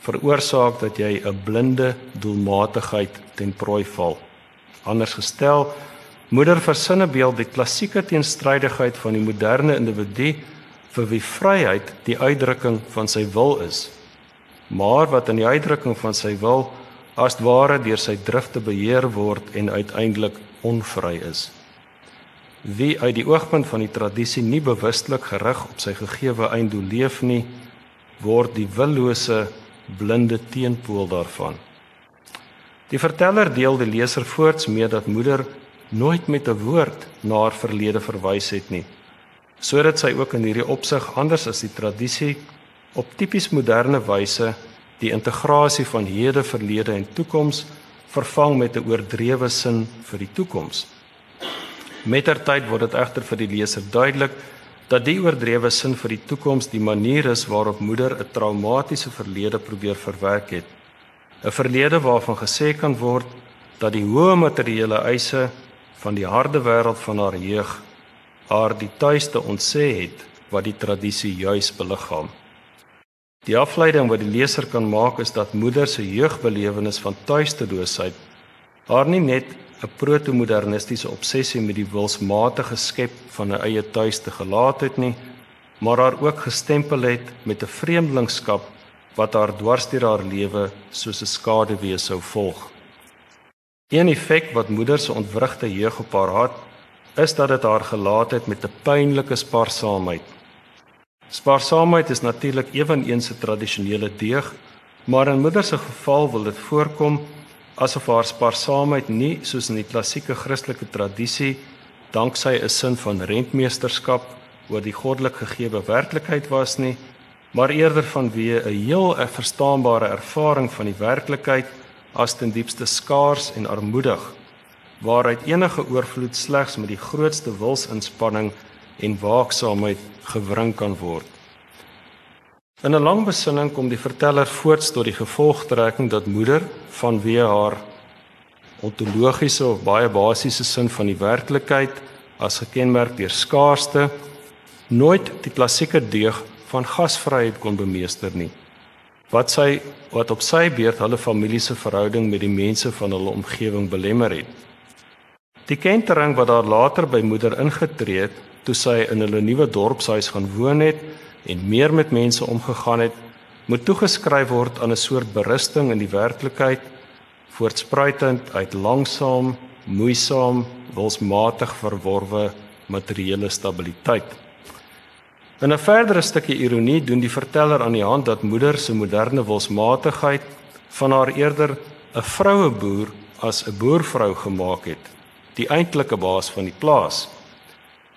veroorsaak dat jy 'n blinde doelmatigheid ten prooi val. Anders gestel, moeder versinne beeld die klassieke teenstrydigheid van die moderne individu vir wie vryheid die uitdrukking van sy wil is, maar wat in die uitdrukking van sy wil as ware deur sy drifte beheer word en uiteindelik onvry is. Wie uit die oogpunt van die tradisie nie bewustelik gerig op sy gegeewe einddoel leef nie, word die willose blinde teenpool daarvan. Die verteller deel die leser voorts mee dat moeder nooit met 'n woord na haar verlede verwys het nie, sodat sy ook in hierdie opsig anders as die tradisie op tipies moderne wyse die integrasie van hede, verlede en toekoms vervang met 'n oordrewe sin vir die toekoms. Mettertyd word dit egter vir die leser duidelik dat die oordrewe sin vir die toekoms die manier is waarop moeder 'n traumatiese verlede probeer verwerk het. 'n Verlede waarvan gesê kan word dat die hoë materiële eise van die harde wêreld van haar jeug haar die tuiste ontsê het wat die tradisie juis beliggaam. Die afleiding wat die leser kan maak is dat moeder se jeugbelewenis van tuisteloosheid haar nie net 'n protomodernistiese obsessie met die wilsmatige skep van 'n eie tuis te gelaat het nie, maar haar ook gestempel het met 'n vreemdelingskap wat haar dwarsteer haar lewe soos 'n skaduwee sou volg. Een effek wat moeder se ontwrigte jeug op haar het, is dat dit haar gelaat het met 'n pynlike spaarsaamheid. Spaarsaamheid is natuurlik ewenigs 'n tradisionele deeg, maar in moeder se geval wil dit voorkom asof haar spaarsaamheid nie soos in die klassieke Christelike tradisie danksy 'n sin van rentmeesterskap oor die goddelik gegeewe werklikheid was nie, maar eerder vanweë 'n heel verstaanbare ervaring van die werklikheid as ten diepste skaars en armoedig, waaruit enige oorvloed slegs met die grootste wilsinspanning en waaksaamheid gewring kan word. In 'n lang besinning kom die verteller voorts tot die gevolgtrekking dat moeder vanweë haar ontologiese of baie basiese sin van die werklikheid as gekenmerk deur skaarste nooit die klassieke deug van gasvryheid kon bemeester nie wat sy wat op sy beurt hulle familie se verhouding met die mense van hulle omgewing belemmer het. Die kentering wat daar later by moeder ingetree het toe sy in hulle nuwe dorpshuis gaan woon het en meer met mense omgegaan het, moet toegeskryf word aan 'n soort berusting in die werklikheid voortspruitend uit langsaam, moeisaam, wilsmatig verworwe materiële stabiliteit. In 'n verdere stukkie ironie doen die verteller aan die hand dat moeder se moderne wilsmatigheid van haar eerder 'n vroueboer as 'n boervrou gemaak het, die eintlike baas van die plaas.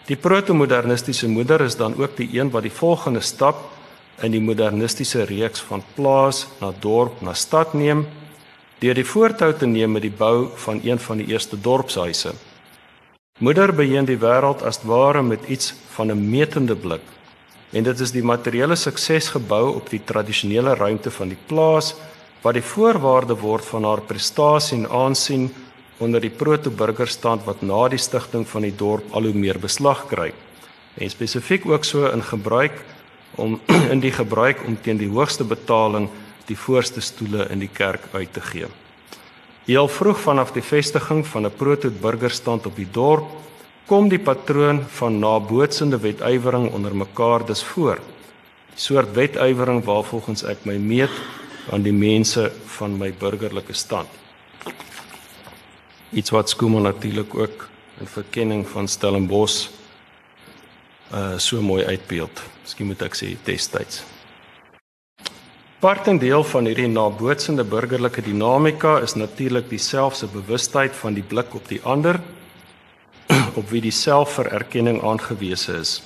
Die protomodernistiese moeder is dan ook die een wat die volgende stap in die modernistiese reeks van plaas na dorp na stad neem deur die voortou te neem met die bou van een van die eerste dorpshuise. Moeder beheer die wêreld as ware met iets van 'n metende blik en dit is die materiële sukses gebou op die tradisionele ruimte van die plaas wat die voorwaarde word van haar prestasie en aansien onder die proto-burgerstand wat na die stigting van die dorp al hoe meer beslag kry. En spesifiek ook so in gebruik om in die gebruik om teen die hoogste betaling die voorste stoele in die kerk uit te gee. Heel vroeg vanaf die vestiging van 'n proto-burgerstand op die dorp kom die patroon van nabootsende wetywering onder mekaar dus voor. Die soort wetywering waarvolgens ek my meet aan die mense van my burgerlike stand. Iets wat Skuman natuurlik ook in verkenning van Stellenbosch uh so mooi uitbeeld. Miskien moet ek sê destyds. Part en deel van hierdie nabootsende burgerlike dinamika is natuurlik dieselfde bewustheid van die blik op die ander op wie die selfvererkenning aangewese is.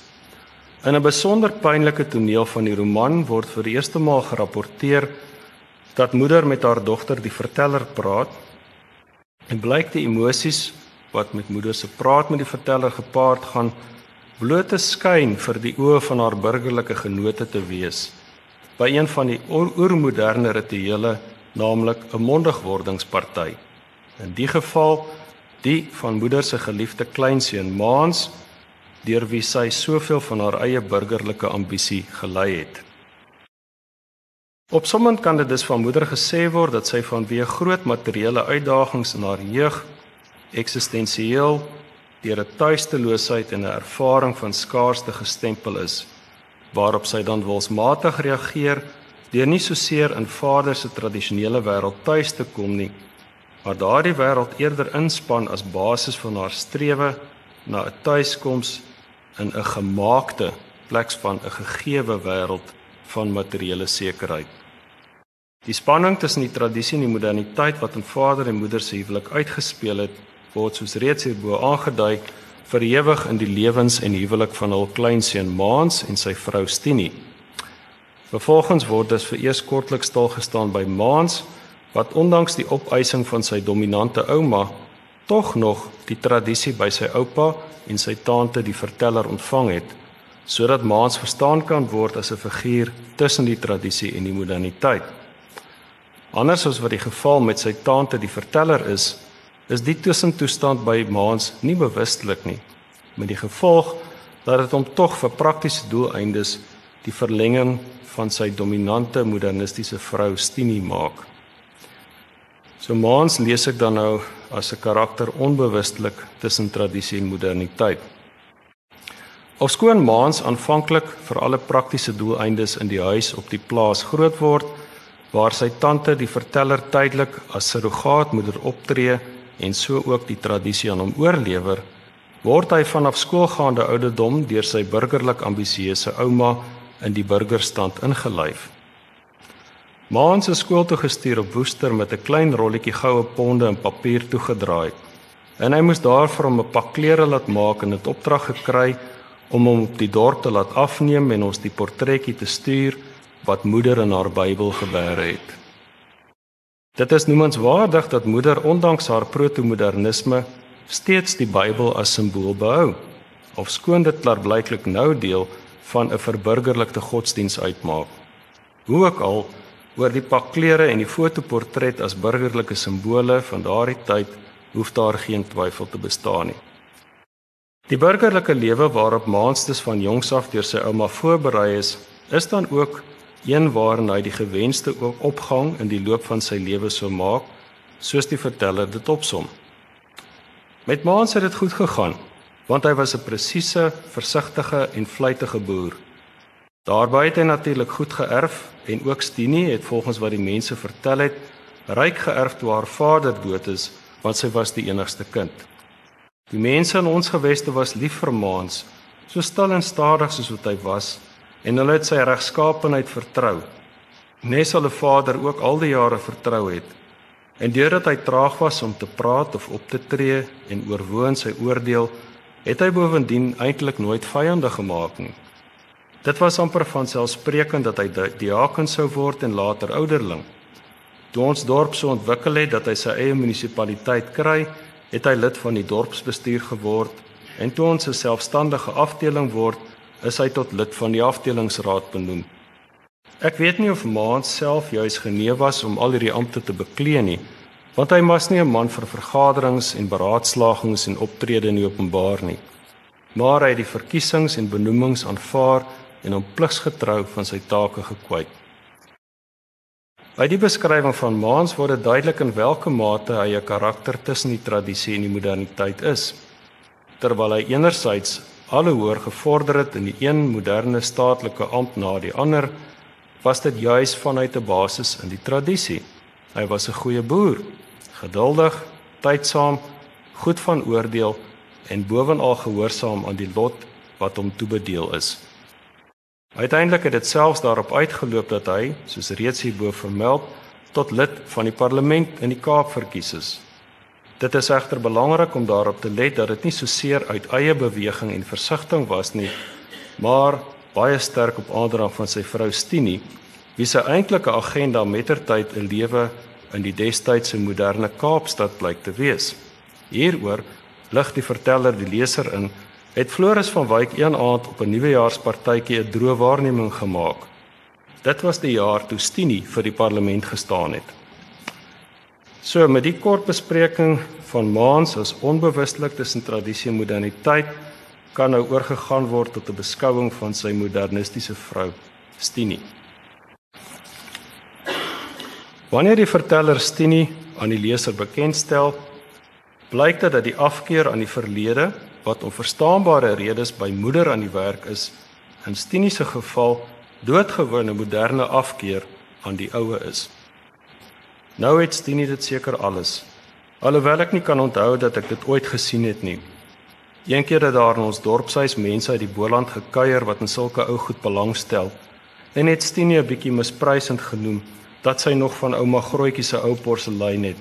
In 'n besonder pynlike toneel van die roman word vir die eerste maal gerapporteer dat moeder met haar dogter die verteller praat en blyk die emosies wat met moeder se praat met die verteller gepaard gaan blote skyn vir die oë van haar burgerlike genote te wees by een van die oormoderne rituele naamlik 'n mondigwordingsparty. In die geval die van moeder se geliefde kleinseun Maans deur wie sy soveel van haar eie burgerlike ambisie gelei het. Op sommige kan dit dus van moeder gesê word dat sy vanweë groot materiële uitdagings in haar jeug eksistensieel deur 'n tuisteloosheid en 'n ervaring van skaarste gestempel is waarop sy dan wilsmatig reageer deur nie so seer in vader se tradisionele wêreld tuis te kom nie maar daardie wêreld eerder inspan as basis van haar strewe na 'n tuiskoms in 'n gemaakte plek van 'n gegeewe wêreld van materiële sekerheid. Die spanning tussen die tradisie en die moderniteit wat in vader en moeder se huwelik uitgespeel het, word soos reeds hierbo aangedui verewig in die lewens en huwelik van hul kleinseun Maans en sy vrou Stinie. Vervolgens word dit vir eers kortliks stil gestaan by Maans wat ondanks die opeising van sy dominante ouma tog nog die tradisie by sy oupa en sy tante die verteller ontvang het sodat Maans verstaan kan word as 'n figuur tussen die tradisie en die moderniteit. Anders as wat die geval met sy tante die verteller is, is die tussentoestand by Maans nie bewustelik nie, met die gevolg dat dit hom tog vir praktiese doeleindes die verlenging van sy dominante modernistiese vrou Stinie maak. So maans lees ek dan nou as 'n karakter onbewustelik tussen tradisie en moderniteit. Ofskoon maans aanvanklik vir alle praktiese doeleindes in die huis op die plaas groot word waar sy tante die verteller tydelik as surrogaatmoeder optree en so ook die tradisie aan hom oorlewer, word hy vanaf skoolgaande ouderdom deur sy burgerlik ambisieuse ouma in die burgerstand ingelyf. Maans is skool toe gestuur op Woester met 'n klein rolletjie goue ponde in papier toegedraai. En hy moes daarvoor hom 'n pak klere laat maak en dit opdrag gekry om hom op die dorp te laat afneem en ons die portretjie te stuur wat moeder in haar Bybel gebeere het. Dit is noemenswaardig dat moeder ondanks haar proto-modernisme steeds die Bybel as simbool behou. of skoon dit klaarblyklik nou deel van 'n verburgerlikte godsdiens uitmaak. Hoe ook al oor die pak klere en die fotoportret as burgerlike simbole van daardie tyd hoef daar geen twyfel te bestaan nie. Die burgerlike lewe waarop Maanstes van jongs af deur sy ouma voorberei is, is dan ook een waarin hy die gewenste opgang in die loop van sy lewe sou maak, soos die verteller dit opsom. Met Maans het dit goed gegaan, want hy was 'n presiese, versigtige en vlytige boer. Daarby het hy natuurlik goed geërf en ook Stini het volgens wat die mense vertel het, ryk geërf toe haar vader dood is, want sy was die enigste kind. Die mense in ons geweste was lief vir Maans, so stil en stadig soos wat hy was, en hulle het sy regskaapenheid vertrou. Nes hulle vader ook al die jare vertrou het, En deurdat hy traag was om te praat of op te tree en oorwoon sy oordeel, het hy bovendien eintlik nooit vyande gemaak nie. Dit was amper van selfsprekend dat hy diaken sou word en later ouderling. Toe ons dorp so ontwikkel het dat hy sy eie munisipaliteit kry, het hy lid van die dorpsbestuur geword en toe ons 'n selfstandige afdeling word, is hy tot lid van die afdelingsraad benoem. Ek weet nie of Maans self juis genee was om al hierdie ampte te beklee nie, want hy was nie 'n man vir vergaderings en beraadslagings en optrede in die openbaar nie. Maar hy het die verkiesings en benoemings aanvaar en hom pligsgetrou van sy take gekwyt. By die beskrywing van Maans word dit duidelik in watter mate hy 'n karakter tussen die tradisie en die moderniteit is. Terwyl hy enerzijds alle hoër gevorder het in die een moderne staatelike ampt na die ander, was dit juis vanuit 'n basis in die tradisie. Hy was 'n goeie boer, geduldig, tydsaam, goed van oordeel en bovenal gehoorsaam aan die lot wat hom toebedeel is. Uiteindelik het dit selfs daarop uitgeloop dat hy, soos reeds hierbo vermeld, tot lid van die parlement in die Kaap verkies is. Dit is egter belangrik om daarop te let dat dit nie so seer uit eie beweging en versigtiging was nie, maar baie sterk op aandrang van sy vrou Stini, wie se eintlike agenda mettertyd 'n lewe in die destydse moderne Kaapstad blyk te wees. Hieroor lig die verteller die leser in het Floris van Wyk een aand op 'n nuwejaarspartytjie 'n droë waarneming gemaak. Dit was die jaar toe Stini vir die parlement gestaan het. So met die kort bespreking van Maans as onbewustelik tussen tradisie en moderniteit kan nou oorgegaan word tot 'n beskouing van sy modernistiese vrou, Stini. Wanneer die verteller Stini aan die leser bekendstel, blyk dit dat die afkeer aan die verlede wat om verstaanbare redes by moeder aan die werk is, in Stini se geval doodgewone moderne afkeer aan die oue is. Nou het Stini dit seker alles. Alhoewel ek nie kan onthou dat ek dit ooit gesien het nie. Eendag het daar in ons dorpshuis mense uit die Boland gekuier wat in sulke ou goed belangstel. En het Stine 'n bietjie misprysend genoem dat sy nog van ouma Grootjie se ou porselein het.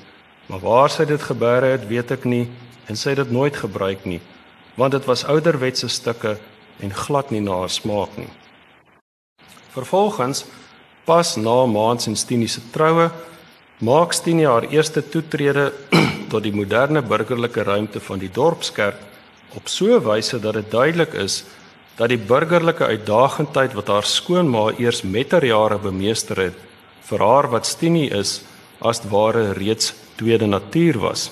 Maar waar sy dit gebeere het, weet ek nie en sy het dit nooit gebruik nie, want dit was ouderwetse stukke en glad nie na haar smaak nie. Vervolgens, pas na Maans en Stine se troue, maak Stine haar eerste toetrede tot die moderne burgerlike ruimte van die dorpskerk op so 'n wyse dat dit duidelik is dat die burgerlike uitdagendheid wat haar skoonma eers met haar jare bemeester het vir haar wat Stini is as ware reeds tweede natuur was.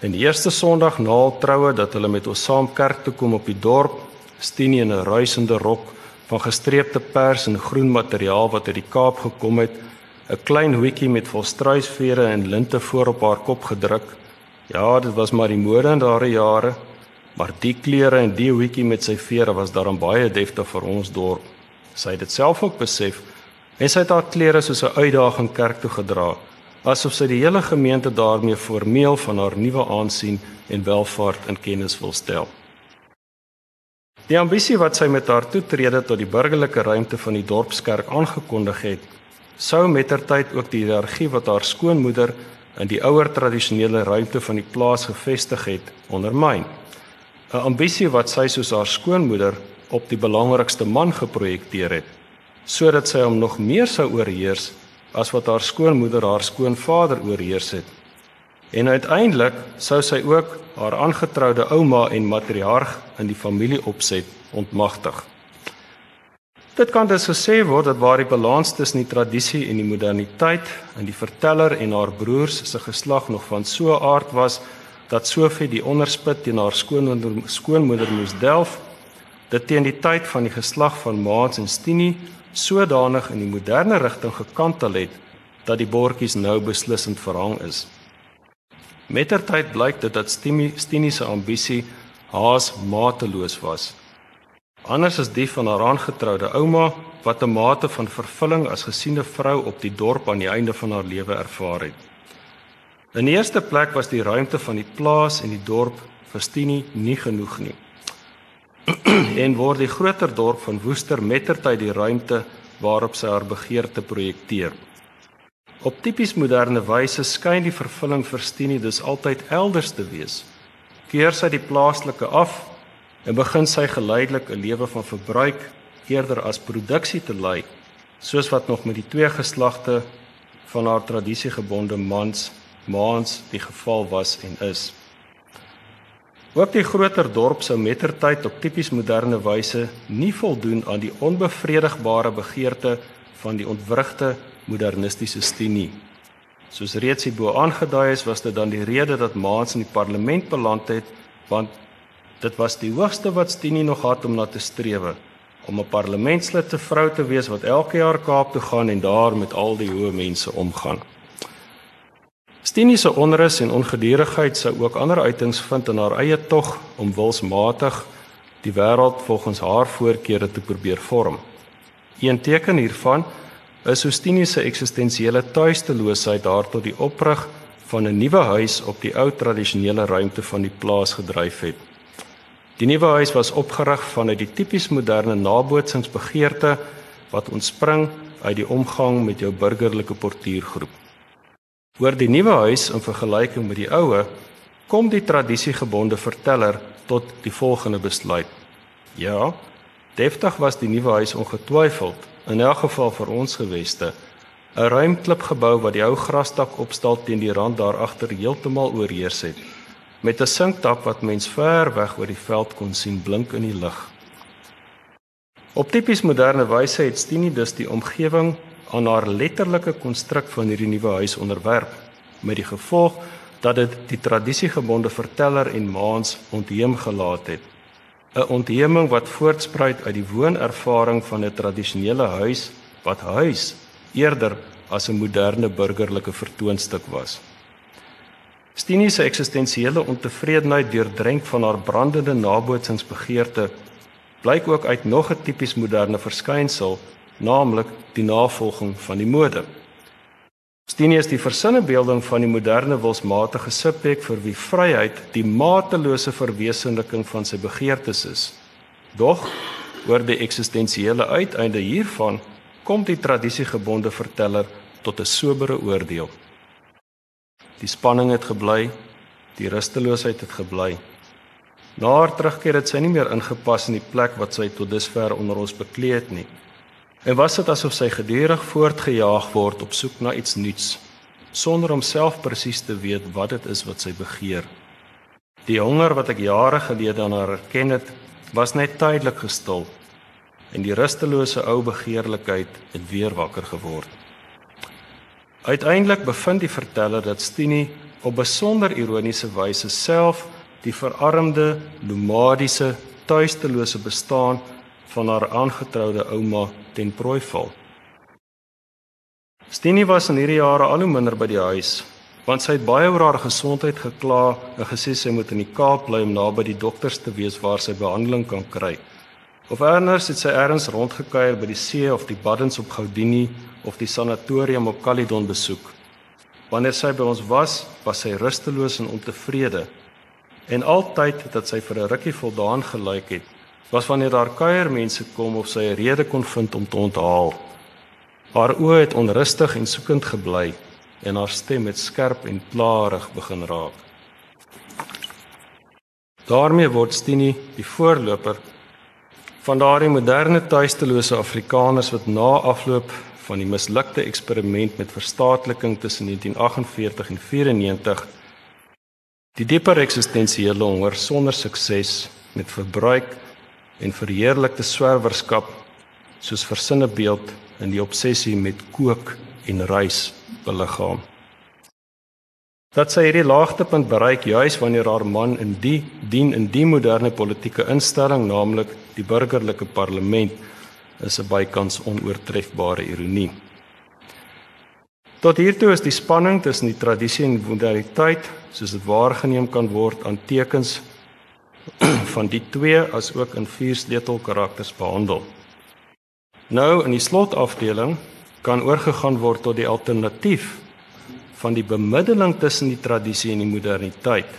En die eerste Sondag na haar troue dat hulle met ons saam kerk toe kom op die dorp, Stini in 'n ruisende rok van gestreepte pers en groen materiaal wat uit die Kaap gekom het, 'n klein hoedjie met volstruisvere en linte voor op haar kop gedruk Ja, dit was maar die mode in daardie jare, maar die klere en die hoedjie met sy vere was daarom baie deftig vir ons dorp. Sy het dit self ook besef en sy het haar klere soos 'n uitdaging kerk toe gedra, asof sy die hele gemeente daarmee formeel van haar nuwe aansien en welvaart in kennis wil stel. Die ambisie wat sy met haar toetrede tot die burgerlike ruimte van die dorpskerk aangekondig het, sou mettertyd ook die hiërargie wat haar skoonmoeder in die ouer tradisionele ruimte van die plaas gevestig het ondermyn. 'n Ambisie wat sy soos haar skoonmoeder op die belangrikste man geprojekteer het, sodat sy hom nog meer sou oorheers as wat haar skoonmoeder haar skoonvader oorheers het. En uiteindelik sou sy ook haar aangetroude ouma en matriarg in die familieopset ontmagtig. Dit kan dus gesê word dat waar die balans tussen die tradisie en die moderniteit in die verteller en haar broers se geslag nog van so 'n aard was dat Sofie die onderspit teen haar skoonmoeder skoonmoeder moes delf, dit teen die tyd van die geslag van Maats en Stinie sodanig in die moderne rigting gekantel het dat die bordjies nou beslissend verhang is. Mettertyd blyk dit dat Stinie se ambisie haas mateloos was anders as die van haar aangetroude ouma wat 'n mate van vervulling as gesiene vrou op die dorp aan die einde van haar lewe ervaar het. In die eerste plek was die ruimte van die plaas en die dorp vir Stinie nie genoeg nie. en word die groter dorp van Woester mettertyd die ruimte waarop sy haar begeerte projekteer. Op tipies moderne wyse skyn die vervulling vir Stinie dus altyd elders te wees. Keer sy die plaaslike af en begin sy geleidelik 'n lewe van verbruik eerder as produksie te lei, soos wat nog met die twee geslagte van haar tradisiegebonde mans maans die geval was en is. Ook die groter dorp sou mettertyd op tipies moderne wyse nie voldoen aan die onbevredigbare begeerte van die ontwrigte modernistiese stinie. Soos reeds hierbo aangedui is, was dit dan die rede dat Maans in die parlement beland het, want Dit was die hoogste wat Stinie nog gehad om na te strewe, om 'n parlementslid te vrou te wees wat elke jaar Kaap toe gaan en daar met al die hoë mense omgaan. Stinie se onrus en ongedurigheid sou ook ander uitings vind in haar eie tog om wilsmatig die wêreld volgens haar voorkeure te probeer vorm. Een teken hiervan is hoe Stinie se eksistensiële tuisteloosheid haar tot die oprig van 'n nuwe huis op die ou tradisionele ruimte van die plaas gedryf het. Die nuwe huis was opgerig vanuit die tipies moderne nabootsingsbegeerte wat ontspring uit die omgang met jou burgerlike portuïergroep. Oor die nuwe huis in vergelyking met die oue kom die tradisiegebonde verteller tot die volgende besluit. Ja, deftig was die nuwe huis ongetwyfeld in elk geval vir ons geweste 'n ruim klipgebou wat die ou grasdak opstal teen die rand daar agter heeltemal oorheers het met 'n sinkdak wat mens ver weg oor die veld kon sien blink in die lig. Op tipies moderne wyse het Stinie dus die omgewing aan haar letterlike konstruk van hierdie nuwe huis onderwerp met die gevolg dat dit die tradisiegebonde verteller en maans ontheem gelaat het. 'n Ontheeming wat voortspruit uit die woonervaring van 'n tradisionele huis wat huis eerder as 'n moderne burgerlike vertoonstuk was. Stinie se eksistensiële ontevredenheid deurdrenk van haar brandende nabootsingsbegeerte blyk ook uit nog 'n tipies moderne verskynsel, naamlik die navolging van die mode. Stinie is die versinnebeelding van die moderne wilsmatige subjek vir wie vryheid die matelose verwesenliking van sy begeertes is. Dog oor die eksistensiële uiteinde hiervan kom die tradisiegebonde verteller tot 'n sobere oordeel. Die spanning het gebly, die rusteloosheid het gebly. Na haar terugkeer het sy nie meer ingepas in die plek wat sy tot dusver onder ons bekleed het nie. En was dit asof sy gedurig voortgejaag word op soek na iets nuuts, sonder om self presies te weet wat dit is wat sy begeer. Die honger wat ek jare gelede aan haar erken het, was net tydelik gestil en die rustelose ou begeerlikheid het weer wakker geword. Uiteindelik bevind die verteller dat Stinie op besonder ironiese wyse self die verarmde, nomadiese, tuistelose bestaan van haar aangetroude ouma ten prooi val. Stinie was in hierdie jare al hoe minder by die huis, want sy het baie oor haar gesondheid gekla en gesê sy moet in die Kaap bly om naby die dokters te wees waar sy behandeling kan kry. Of eers het sy ergens rondgekuier by die see of die baddens op Goudini of die sanatorium op Caledon besoek. Wanneer sy by ons was, was sy rusteloos en ontevrede. En altyd dat sy vir 'n rukkie voldaan gelyk het, was wanneer daar kuiermense kom of sy 'n rede kon vind om te onthaal. Haar oë het onrustig en soekend gebly en haar stem het skerp en plaarig begin raak. daarmee word Stinie die voorloper van daardie moderne tuistelose Afrikaners wat na afloop van die mislukte eksperiment met verstaatliking tussen 1948 en 94 Die dieper eksistensiële honger sonder sukses met verbruik en verheerlikte swerwerskap soos versinne beeld in die obsessie met kook en rys beliggaam. Dat sy hierdie laagtepunt bereik juis wanneer haar man in die dien in die moderne politieke instelling naamlik die burgerlike parlement is 'n bykans onoortrefbare ironie. Tot hiertoe is die spanning tussen die tradisie en moderniteit, soos dit waargeneem kan word aan tekens van die twee as ook in vier sleutelkarakters behandel. Nou in die slotafdeling kan oorgegaan word tot die alternatief van die bemiddeling tussen die tradisie en die moderniteit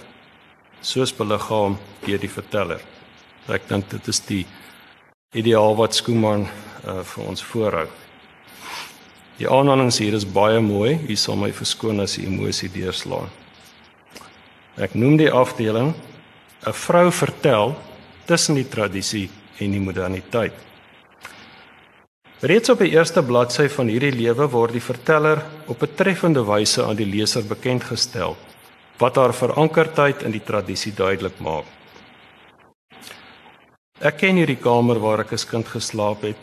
soos beliggaam deur die verteller. Ek dink dit is die ideaal wat Skooman uh, vir ons voorhou. Die aanhalings hier is baie mooi. U sal my verskoon as die emosie deurslaan. Ek noem die afdeling 'n vrou vertel tussen die tradisie en die moderniteit. Reeds op die eerste bladsy van hierdie lewe word die verteller op 'n treffende wyse aan die leser bekend gestel wat haar verankerdheid in die tradisie duidelik maak. Ek ken hierdie kamer waar ek as kind geslaap het.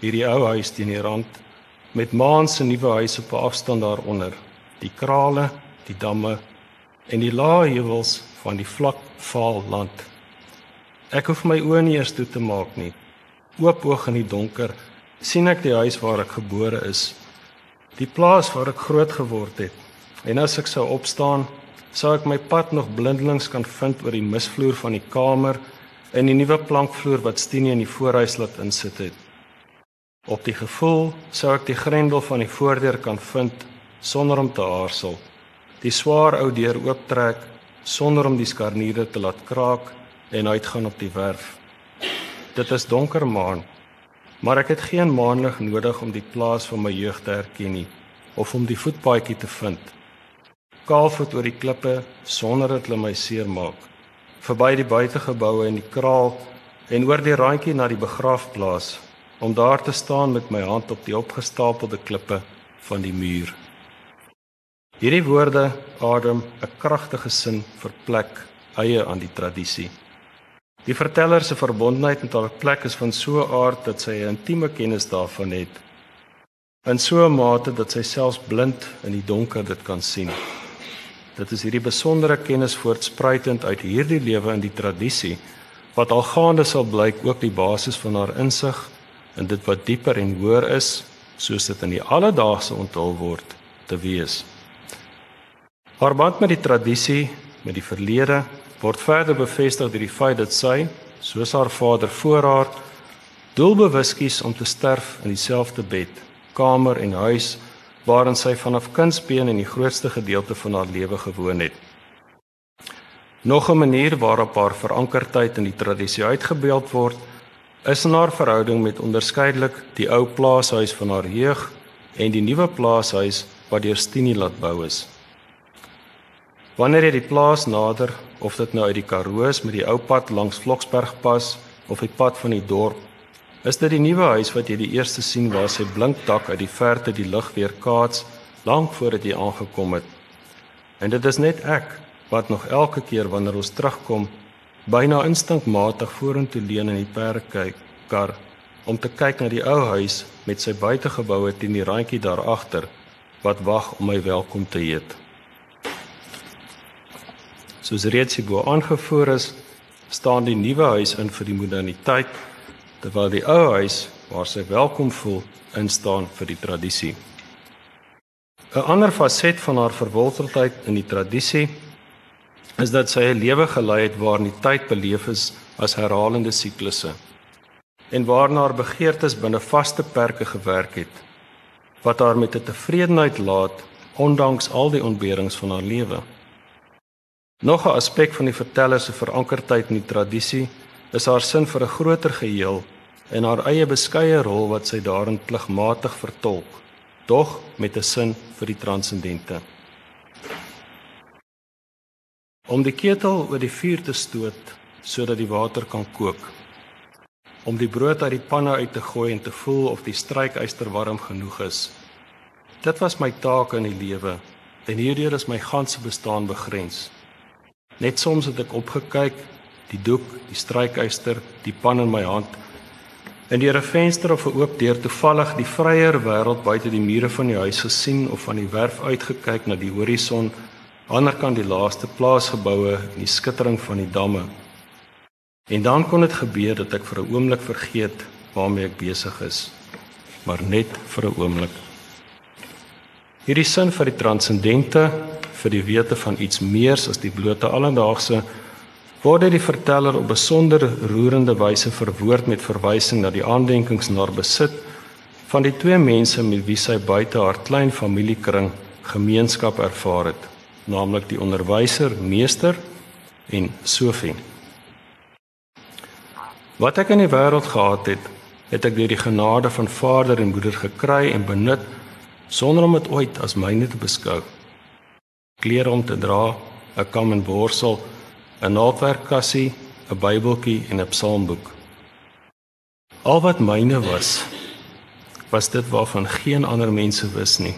Hierdie ou huis teen die rand met maan se nuwe huis op 'n afstand daaronder, die krale, die damme en die lae heuwels van die vlak vaal land. Ek hoef my oë nie eers toe te maak nie. Oop oog in die donker sien ek die huis waar ek gebore is, die plaas waar ek groot geword het. En as ek sou opstaan, sou ek my pad nog blindelings kan vind oor die misvloer van die kamer en die nuwe plankvloer wat Stinie in die voorhuis laat insit het. Op die gevoel sou ek die grendel van die voordeur kan vind sonder om te aarzel. Die swaar ou deur ooptrek sonder om die skarniere te laat kraak en uitgaan op die werf. Dit is donker maan, maar ek het geen maanlig nodig om die plaas van my jeug te herken nie of om die voetpaadjie te vind. Kaalvoet oor die klippe sonder dat hulle my seermaak. Verby die buitegeboue en die kraal en oor die randjie na die begraafplaas om daar te staan met my hand op die opgestapelde klippe van die muur. Hierdie woorde adem 'n kragtige sin vir plek eie aan die tradisie. Die verteller se verbondenheid met haar plek is van so 'n aard dat sy 'n intieme kennis daarvan het. In so 'n mate dat sy selfs blind in die donker dit kan sien. Dit is hierdie besondere kennis voortspruitend uit hierdie lewe in die tradisie wat algaande sal blyk ook die basis van haar insig in dit wat dieper en hoër is soos dit in die alledaagse onthul word te wees. Haar band met die tradisie, met die verlede word verder bevestig deur die feit dat sy, soos haar vader voor haar, doelbewus kies om te sterf in dieselfde bed, kamer en huis waarin sy vanaf kindsbeen in die grootste gedeelte van haar lewe gewoon het. Nog 'n manier waarop haar verankerdheid in die tradisie uitgebeeld word, is in haar verhouding met onderskeidelik die ou plaashuis van haar jeug en die nuwe plaashuis wat deur Stinie laat bou is. Wanneer jy die plaas nader, of dit nou uit die Karoo is met die ou pad langs Vloksberg pas of die pad van die dorp, is dit die nuwe huis wat jy die eerste sien waar sy blink dak uit die verte die lig weer kaats lank voordat jy aangekom het. En dit is net ek wat nog elke keer wanneer ons terugkom byna instinkmatig vorentoe leun in die perde kyk kar om te kyk na die ou huis met sy buitegeboue teen die randjie daar agter wat wag om my welkom te heet. Soos reeds hierbo aangevoer is, staan die nuwe huis in vir die moderniteit terwyl die ou huis waar sy welkom voel instaan vir die tradisie. 'n Ander faset van haar verwolteldheid in die tradisie is dat sy 'n lewe gelei het waarin die tyd beleef is as herhalende siklusse en waarna haar begeertes binne vaste perke gewerk het wat haar met 'n tevredenheid laat ondanks al die ontberings van haar lewe. Nog 'n aspek van die verteller se verankerdheid in die tradisie is haar sin vir 'n groter geheel en haar eie beskeie rol wat sy daarin pligmatig vertolk, dog met 'n sin vir die transcendente. Om die ketel oor die vuur te stoot sodat die water kan kook om die brood uit die panne uit te gooi en te voel of die strykyster warm genoeg is dit was my taak in die lewe en hierdeur is my ganse bestaan begrens Net soms het ek opgekyk, die doek, die strykyster, die pan in my hand. En deur 'n venster of 'n oop deur toevallig die vryer wêreld buite die mure van die huis gesien of van die werf uitgekyk na die horison, aanderkant die laaste plaasgeboue en die skittering van die damme. En dan kon dit gebeur dat ek vir 'n oomblik vergeet waarmee ek besig is, maar net vir 'n oomblik. Hierdie sin vir die transcendente, vir die wete van iets meers as die blote alledaagse, word deur die verteller op besonder roerende wyse verwoord met verwysing na die aandenkings na besit van die twee mense met wie sy buite haar klein familiekring gemeenskap ervaar het, naamlik die onderwyser, meester en Sofie. Wat ek in die wêreld gehad het, het ek deur die genade van Vader en Moeder gekry en benut sonder om dit ooit as myne te beskou. Klere om te dra, 'n kam en borsel, 'n naaldwerkkassie, 'n Bybeltjie en 'n psalmboek. Al wat myne was, was dit waarvan geen ander mense wis nie.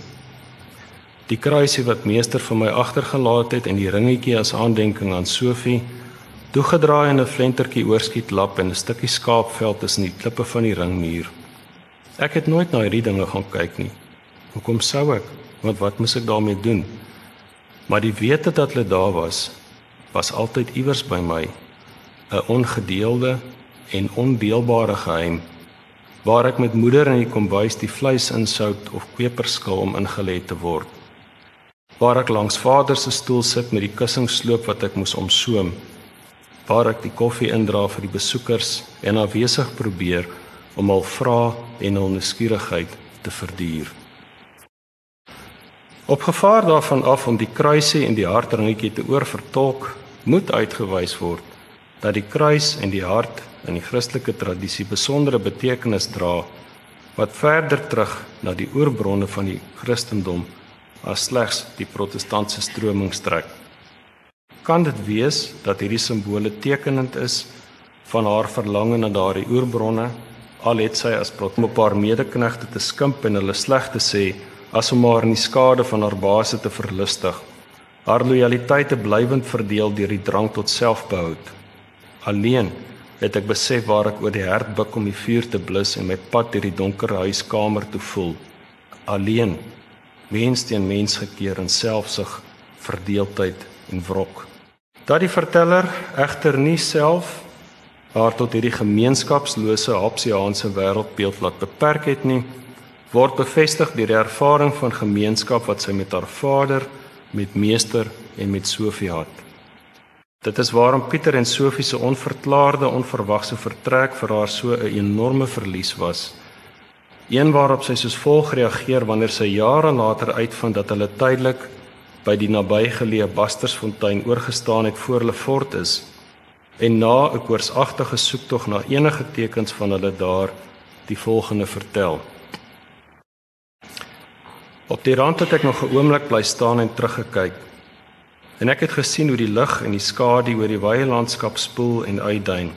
Die kruisie wat meester vir my agtergelaat het en die ringetjie as aandenking aan Sofie toegedraai in 'n flentertjie oorskiet lap en 'n stukkie skaapveld tussen die klippe van die ringmuur. Ek het nooit na hierdie dinge gaan kyk nie. Hoekom sou ek? Want wat moet ek daarmee doen? Maar die wete dat hulle daar was, was altyd iewers by my, 'n ongedeelde en ondeelbare geheim waar ek met moeder in die kombuis die vleis insout of peperskil om ingelê te word. Waar ek langs vader se stoel sit met die kussingsloop wat ek moes omsoom waar ek die koffie indra vir die besoekers en afwesig probeer om al vra en hul nuuskierigheid te verduur. Op gevaar daarvan af om die kruisie en die hartringetjie te oorvertolk, moet uitgewys word dat die kruis en die hart in die Christelike tradisie besondere betekenis dra wat verder terug na die oorbronne van die Christendom as slegs die protestantse stroming strek kan dit wees dat hierdie simbole tekenend is van haar verlange na daardie oerbronne al het sy as prot om 'n paar medeknegte te skimp en hulle sleg te sê as om haar in die skade van haar baase te verlustig. Haar lojaliteit te blywend verdeel deur die drang tot selfbehoud. Alleen het ek besef waar ek oor die hert buk om die vuur te blus en my pad deur die donker huiskamer te voel. Alleen mens teen mens gekeer in selfsug verdeeldheid en wrok. Dat die verteller egter nie self haar tot hierdie gemeenskapslose Hapsiaanse wêreldbeeld laat beperk het nie, word bevestig deur die ervaring van gemeenskap wat sy met haar vader, met meester en met Sofie het. Dit is waarom Pieter en Sofie se onverklaarde onverwagse vertrek vir haar so 'n enorme verlies was. Een waarop sy soos volg reageer wanneer sy jare later uitvind dat hulle tydelik by die nabygeleë Bastersfontein oorgestaan het voor hulle fort is en na 'n koorsagtige soektog na enige tekens van hulle daar die volgende vertel. Op die rand het ek nog 'n oomblik bly staan en teruggekyk. En ek het gesien hoe die lig en die skadu oor die wye landskap spoel en uitduin.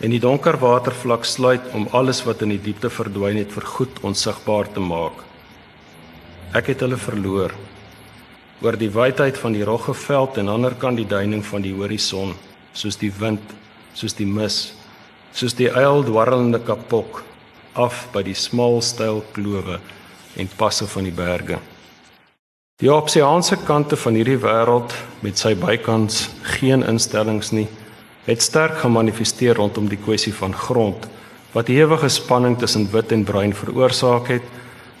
En die donker watervlak sluit om alles wat in die diepte verdwyn het vir goed onsigbaar te maak. Ek het hulle verloor oor die wydheid van die Roggeveld en ander kant die duining van die horison, soos die wind, soos die mis, soos die uil dwarrelende kapok af by die smal styl klowe en passe van die berge. Die opsiaanse kante van hierdie wêreld met sy bykans geen instellings nie, het sterk gemanifesteer rondom die kwessie van grond wat ewige spanning tussen wit en bruin veroorsaak het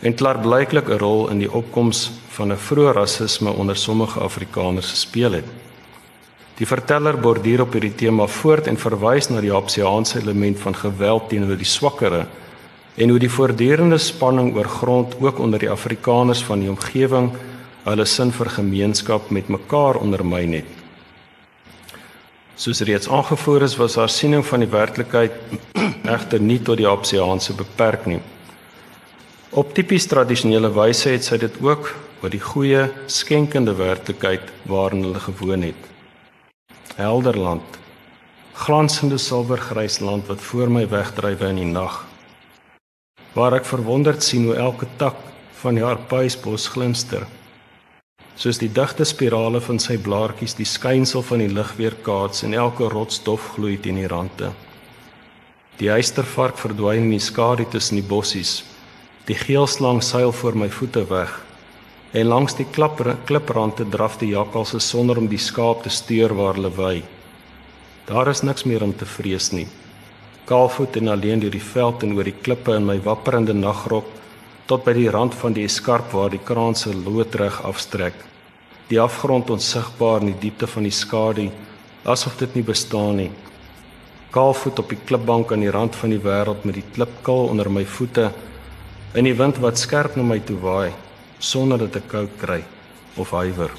en klaarblyklik 'n rol in die opkoms van 'n vroeë rasisme onder sommige Afrikaners gespeel het. Die verteller borduur op hierdie tema voort en verwys na die Hapsiaanse element van geweld teenoor die swakkere en hoe die voortdurende spanning oor grond ook onder die Afrikaners van die omgewing hulle sin vir gemeenskap met mekaar ondermyn het. Soos reeds aangevoer is, was haar siening van die werklikheid egter nie tot die Hapsiaanse beperk nie. Op tipies tradisionele wyse het sy dit ook oor die goeie skenkende werklikheid waarin hulle gewoon het. Helder land, glansende silwergrys land wat voor my wegdrywe in die nag. Waar ek verwonderd sien hoe elke tak van die harpuisbos glinster. soos die digte spirale van sy blaartjies die skynsel van die lig weerkaats en elke rots dof gloei teen die rande. Die eystervark verdwyn in die skadu tussen die bossies. Die geelslang seil voor my voete weg. En langs die kliprande draf die jakkalse sonder om die skaap te steur waar hulle wy. Daar is niks meer om te vrees nie. Kaalvoet en alleen deur die veld en oor die klippe in my wapperende nagrok tot by die rand van die eskarp waar die kraanse loodreg afstrek. Die afgrond onsigbaar in die diepte van die skadu, asof dit nie bestaan nie. Kaalvoet op die klipbank aan die rand van die wêreld met die klipkil onder my voete in die wind wat skerp na my toe waai sonder dat ek koud kry of huiwer.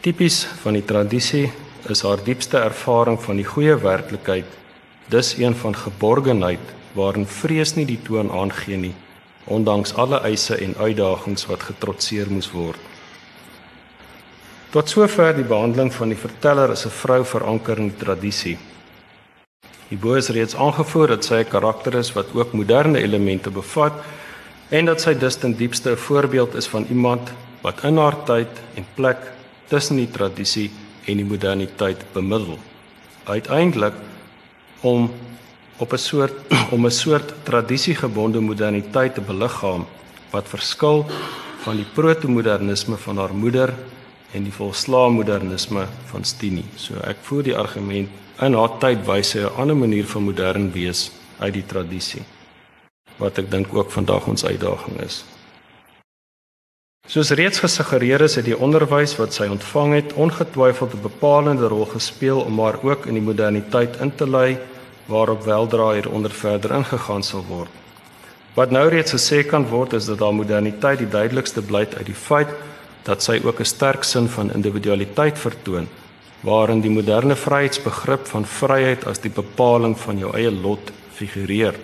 Tipies van die tradisie is haar diepste ervaring van die goeie werklikheid, dis een van geborgenheid waarin vrees nie die toon aangee nie, ondanks alle eise en uitdagings wat getrotseer moes word. Tot sover die behandeling van die verteller as 'n vrou veranker in die tradisie. Hierbo is reeds aangevoer dat sy 'n karakter is wat ook moderne elemente bevat en dat sy dus ten diepste 'n voorbeeld is van iemand wat in haar tyd en plek tussen die tradisie en die moderniteit bemiddel. Uiteindelik om op 'n soort om 'n soort tradisiegebonde moderniteit te beliggaam wat verskil van die proto-modernisme van haar moeder en die volslae modernisme van Stini. So ek voer die argument in haar tyd wys sy 'n ander manier van modern wees uit die tradisie wat ek dink ook vandag ons uitdaging is. Soos reeds gesuggereer is, het die onderwys wat sy ontvang het ongetwyfeld 'n bepalende rol gespeel om haar ook in die moderniteit in te lei waarop weldra hieronder verder ingegaan sal word. Wat nou reeds gesê kan word is dat haar moderniteit die duidelikste blyk uit die feit dat sy ook 'n sterk sin van individualiteit vertoon, waarin die moderne vryheidsbegrip van vryheid as die bepaling van jou eie lot figureer.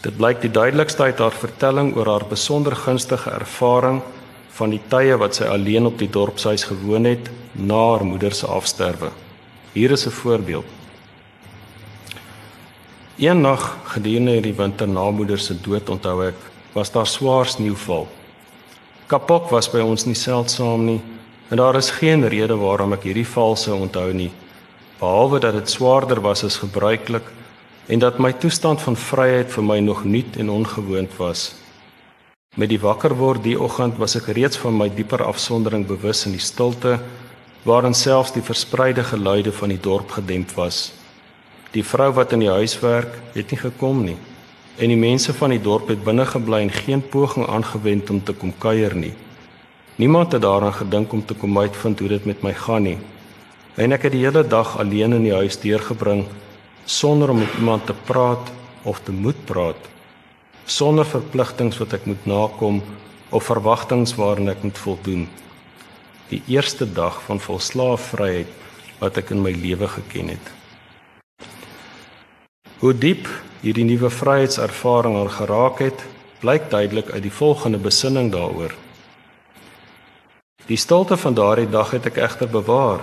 Dit blyk die duidelikste uit haar vertelling oor haar besonder gunstige ervaring van die tye wat sy alleen op die dorpshuis gewoon het na haar moeder se afsterwe. Hier is 'n voorbeeld. Een nag gedurende hierdie winter na moeder se dood onthou ek, was daar swaar sneeuval. Kapok was by ons nie seldsaam nie en daar is geen rede waarom ek hierdie val sou onthou nie behalwe dat dit swaarder was as gebruiklik en dat my toestand van vryheid vir my nog nuut en ongewoond was. Met die wakker word die oggend was ek reeds van my dieper afsondering bewus in die stilte waarin selfs die verspreide geluide van die dorp gedemp was. Die vrou wat in die huis werk, het nie gekom nie. En die mense van die dorp het binne gebly en geen poging aangewend om te kom kuier nie. Niemand het daaraan gedink om te kom uitvind hoe dit met my gaan nie. En ek het die hele dag alleen in die huis deurgebring sonder om met iemand te praat of te moet praat. Sonder verpligtinge wat ek moet nakom of verwagtinge waaraan ek moet voldoen. Die eerste dag van volslae vryheid wat ek in my lewe geken het. Hoe diep hierdie nuwe vryheidservaring al geraak het, blyk duidelik uit die volgende besinning daaroor. Die stilte van daardie dag het ek egter bewaar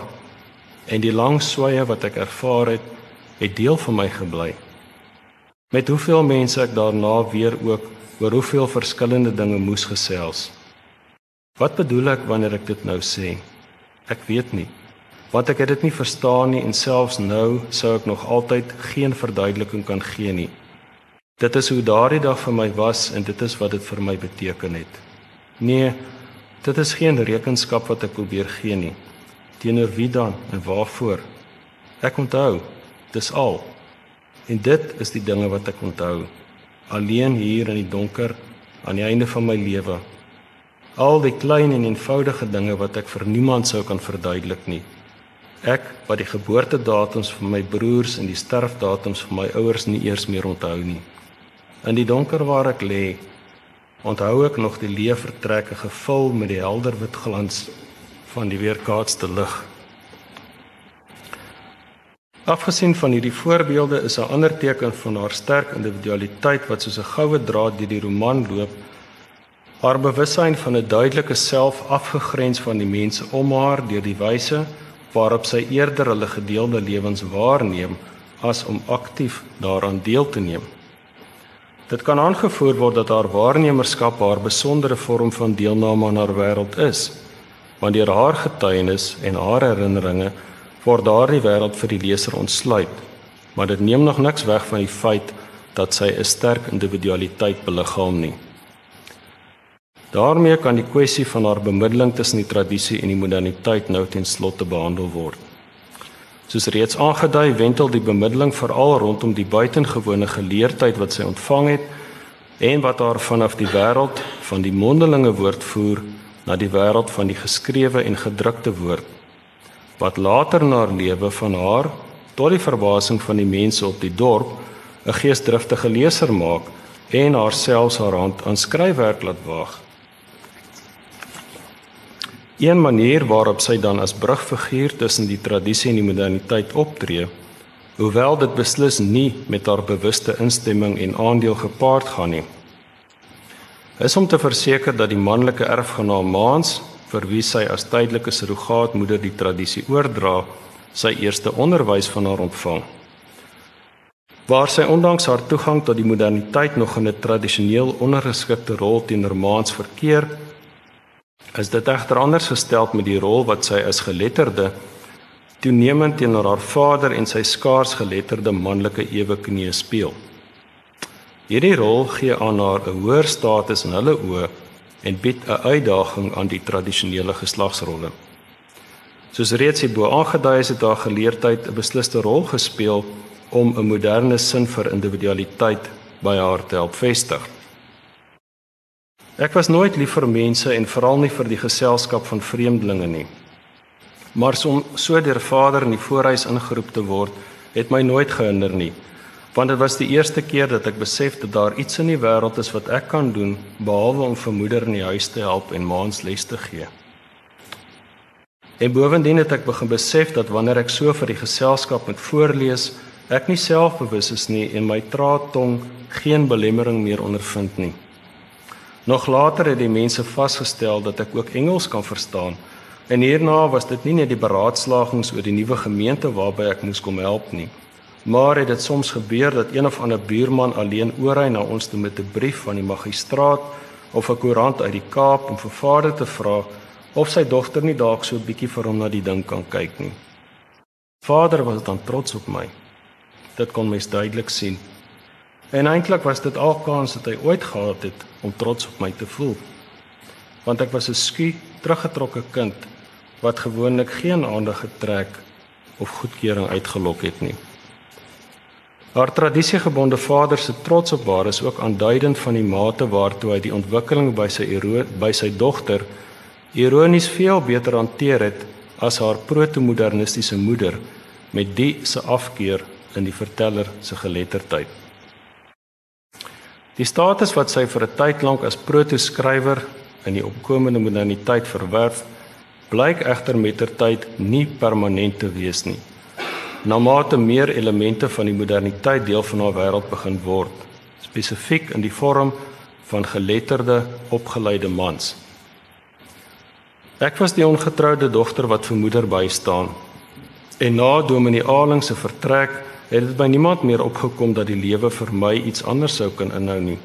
en die lang sweye wat ek ervaar het, het deel van my gebly. Met hoeveel mense ek daarna weer ook oor hoeveel verskillende dinge moes gesels. Wat bedoel ek wanneer ek dit nou sê? Ek weet nie want ek het dit nie verstaan nie en selfs nou sou ek nog altyd geen verduideliking kan gee nie. Dit is hoe daardie dag vir my was en dit is wat dit vir my beteken het. Nee, dit is geen rekenskap wat ek probeer gee nie. Teenoor wie dan en waarvoor? Ek onthou, dis al. En dit is die dinge wat ek onthou. Alleen hier in die donker aan die einde van my lewe. Al die klein en eenvoudige dinge wat ek vir niemand sou kan verduidelik nie. Ek wat die geboortedatums van my broers en die sterfdatums van my ouers nie eers meer onthou nie. In die donker waar ek lê, onthou ek nog die leë vertrekke gevul met die helder wit glans van die weerkaatste lig. Afgesien van hierdie voorbeelde is 'n ander teken van haar sterk individualiteit wat soos 'n goue draad deur die roman loop, haar bewussyn van 'n duidelike self afgegrens van die mense om haar deur die wyse waarop sy eerder hulle gedeelde lewens waarneem as om aktief daaraan deel te neem. Dit kan aangevoer word dat haar waarnemerskap haar besondere vorm van deelname aan haar wêreld is. Want deur haar getuienis en haar herinneringe word daardie wêreld vir die leser ontsluit. Maar dit neem nog niks weg van die feit dat sy 'n sterk individualiteit beliggaam nie. Daarmee kan die kwessie van haar bemiddeling tussen die tradisie en die moderniteit nou ten slotte behandel word. Soos reeds aangedui, wentel die bemiddeling veral rondom die buitengewone geleerdheid wat sy ontvang het en wat haar vanaf die wêreld van die mondelinge woord voer na die wêreld van die geskrewe en gedrukte woord wat later na haar lewe van haar tot die verbasing van die mense op die dorp 'n geesdriftige leser maak en haarself haar hand aan skryfwerk laat waag. Een manier waarop sy dan as brugfiguur tussen die tradisie en die moderniteit optree, hoewel dit beslis nie met haar bewuste instemming en aandeel gepaard gaan nie, is om te verseker dat die manlike erfgenaam Maans, vir wie sy as tydelike surrogaatmoeder die tradisie oordra, sy eerste onderwys van haar ontvang. Waar sy ondanks haar toegang tot die moderniteit nog in 'n tradisioneel ondergeskikte rol teenoor maans verkeer, is dit egter anders gestel met die rol wat sy as geletterde toenemend teenoor haar vader en sy skaars geletterde manlike eweknie speel. Hierdie rol gee aan haar 'n hoër status in hulle oë en bied 'n uitdaging aan die tradisionele geslagsrolle. Soos reeds hierbo aangedui is, het haar geleerdheid 'n besliste rol gespeel om 'n moderne sin vir individualiteit by haar te help vestig. Ek was nooit lief vir mense en veral nie vir die geselskap van vreemdelinge nie. Maar om so deur Vader in die voorhuis ingeroep te word, het my nooit gehinder nie, want dit was die eerste keer dat ek besef dat daar iets in die wêreld is wat ek kan doen behalwe om vir moeder in die huis te help en maans les te gee. En bovendien het ek begin besef dat wanneer ek so vir die geselskap moet voorlees, ek nie selfbewus is nie en my traattong geen belemmering meer ondervind nie. Nog later het die mense vasgestel dat ek ook Engels kan verstaan. En hierna was dit nie net die beraadslagings oor die nuwe gemeente waarby ek moes kom help nie. Maar het dit soms gebeur dat een of ander buurman alleen oorry na ons toe met 'n brief van die magistraat of 'n koerant uit die Kaap om vir vader te vra of sy dogter nie dalk so 'n bietjie vir hom na die ding kan kyk nie. Vader was dan trots op my. Dit kon mens duidelik sien. En eintlik was dit al kans wat hy ooit gehad het om trots op my te voel. Want ek was 'n skie, teruggetrokke kind wat gewoonlik geen aandag getrek of goedkeuring uitgelok het nie. Haar tradisiegebonde vader se trots op haar is ook aanduidend van die mate waartoe hy die ontwikkeling by sy by sy dogter ironies veel beter hanteer het as haar proto-modernistiese moeder met die se afkeer in die verteller se geletterdheid. Die status wat sy vir 'n tyd lank as proto-skrywer in die opkomende moderniteit verwerf, blyk egter mettertyd nie permanent te wees nie. Naarmate meer elemente van die moderniteit deel van haar wêreld begin word, spesifiek in die vorm van geletterde, opgeleide mans. Ek was die ongetroude dogter wat vir moeder bystaan. En na Dominee Aling se vertrek het dit by niemand meer opgekom dat die lewe vir my iets anders sou kan inhou nie.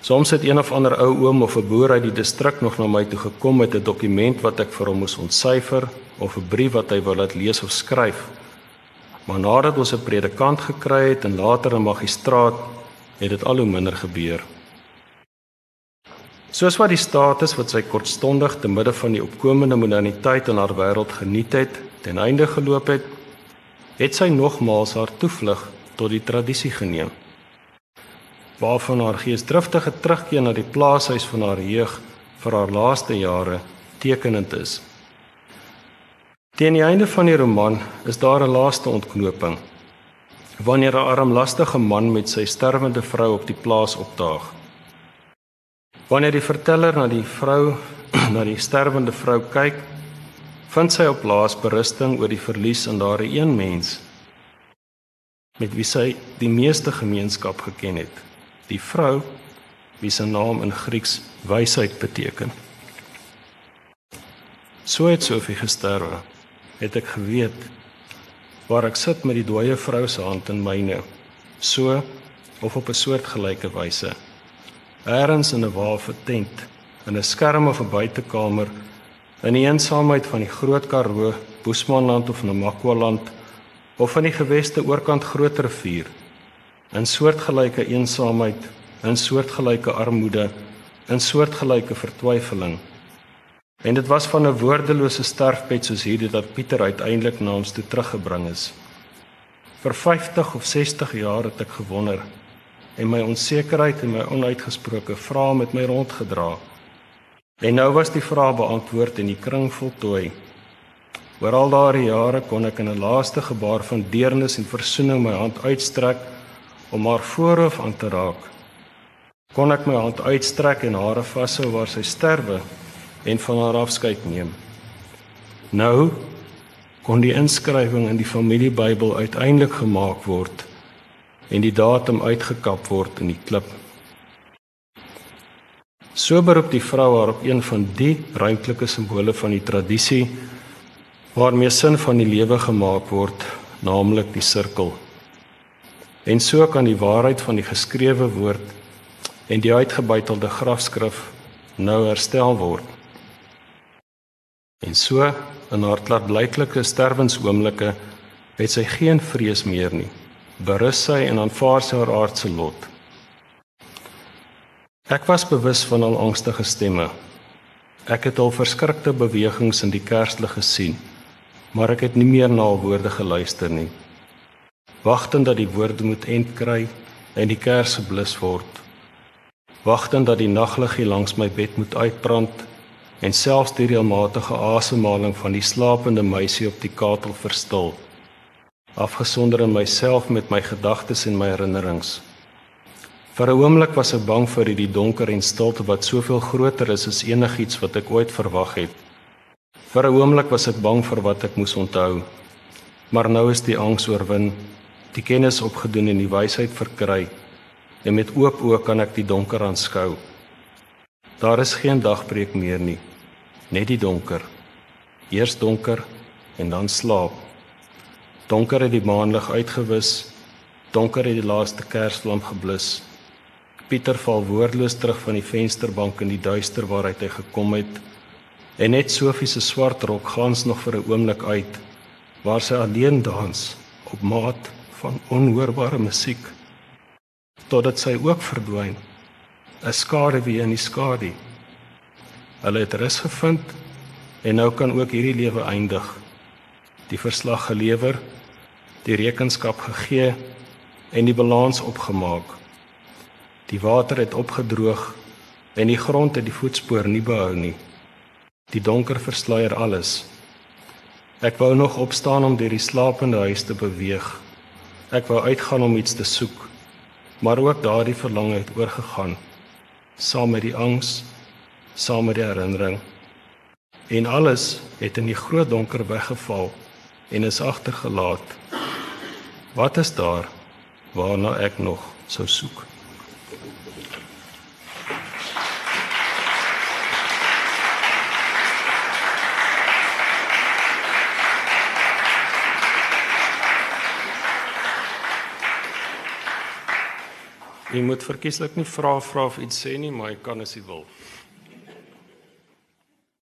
Soms het een of ander ou oom of 'n boer uit die distrik nog na my toe gekom met 'n dokument wat ek vir hom moes ontsyfer of 'n brief wat hy wou laat lees of skryf. Maar nadat ons 'n predikant gekry het en later 'n magistraat, het dit al hoe minder gebeur. Soos wat die status wat sy kortstondig te midde van die opkomende moderniteit in haar wêreld geniet het, ten einde geloop het, het sy nogmaals haar toevlug tot die tradisie geneem. Waarvan haar geesdriftige terugkeer na die plaashuis van haar jeug vir haar laaste jare tekenend is. Teen die einde van die roman is daar 'n laaste ontknoping. Wanneer 'n armlastige man met sy sterwende vrou op die plaas opdaag. Wanneer die verteller na die vrou na die sterwende vrou kyk, vind sy op laas berusting oor die verlies aan daardie een mens met wie sy die meeste gemeenskap geken het die vrou wie se naam in Grieks wysheid beteken so het Sofie gesterwe het ek geweet waar ek sit met die dooie vrou se hand in myne so of op 'n soortgelyke wyse. Eerens in 'n waafe tent, in 'n skerm of 'n buitekamer, in die eensaamheid van die Groot Karoo, Boesmanland of Namakwa-land of in die geweste oorkant Groot Rivier, in soortgelyke eensaamheid, in soortgelyke armoede, in soortgelyke vertwyfeling. En dit was van 'n woordelose sterfbed soos hierdie dat Pieter uiteindelik na ons toe teruggebring is. Vir 50 of 60 jaar het ek gewonder en my onsekerheid en my onuitgesproke vrae met my rondgedra. En nou was die vraag beantwoord en die kring voltooi. Oor al daardie jare kon ek in 'n laaste gebaar van deernis en versoening my hand uitstrek om haar voorhoof aan te raak. Kon ek my hand uitstrek en haar vashou waar sy sterwe en van haar afskeid neem. Nou kon die inskrywing in die familiebybel uiteindelik gemaak word en die datum uitgekap word in die klip. So beroep die vrou haar op een van die ruimtelike simbole van die tradisie waarmee sin van die lewe gemaak word, naamlik die sirkel. En so kan die waarheid van die geskrewe woord en die uitgebuitelde grafskrif nou herstel word. En so in haar klaarblyklike sterwensoomblikke het sy geen vrees meer nie. Berus sy en aanvaar sy haar aardse lot. Ek was bewus van al angstige stemme. Ek het al verskrikte bewegings in die kerslig gesien, maar ek het nie meer na al woorde geluister nie. Wagtend dat die woorde moet end kry en die kers geblus word. Wagtend dat die nagliggie langs my bed moet uitbrand en selfs die reëlmatige asemhaling van die slapende meisie op die katel verstil afgesonder in myself met my gedagtes en my herinnerings vir 'n oomblik was ek bang vir hierdie donker en stilte wat soveel groter is as enigiets wat ek ooit verwag het vir 'n oomblik was ek bang vir wat ek moes onthou maar nou is die angs oorwin die kennis opgedoen en die wysheid verkry en met oop oë kan ek die donker aanskou daar is geen dagbreek meer nie net die donker. Eers donker en dan slaap. Donker het die maanlig uitgewis. Donker het die laaste kersvlam geblus. Pieter val woordloos terug van die vensterbank in die duister waaruit hy gekom het. En net Sofie se swart rok gans nog vir 'n oomblik uit waar sy alleen dans op maat van onhoorbare musiek totdat sy ook verdwyn. 'n Skade wie in die skadu. Hulle het rus gevind en nou kan ook hierdie lewe eindig. Die verslag gelewer, die rekenskap gegee en die balans opgemaak. Die water het opgedroog en die grond het die voetspoor nie behou nie. Die donker versluier alles. Ek wou nog opstaan om deur die slapende huis te beweeg. Ek wou uitgaan om iets te soek, maar ook daardie verlange het oorgegaan saam met die angs saam met die herinnering. En alles het in die groot donker weggeval en is agtergelaat. Wat is daar waarna ek nog sou soek? Jy moet verkieslik nie vra vra of iets sê nie, maar jy kan as jy wil.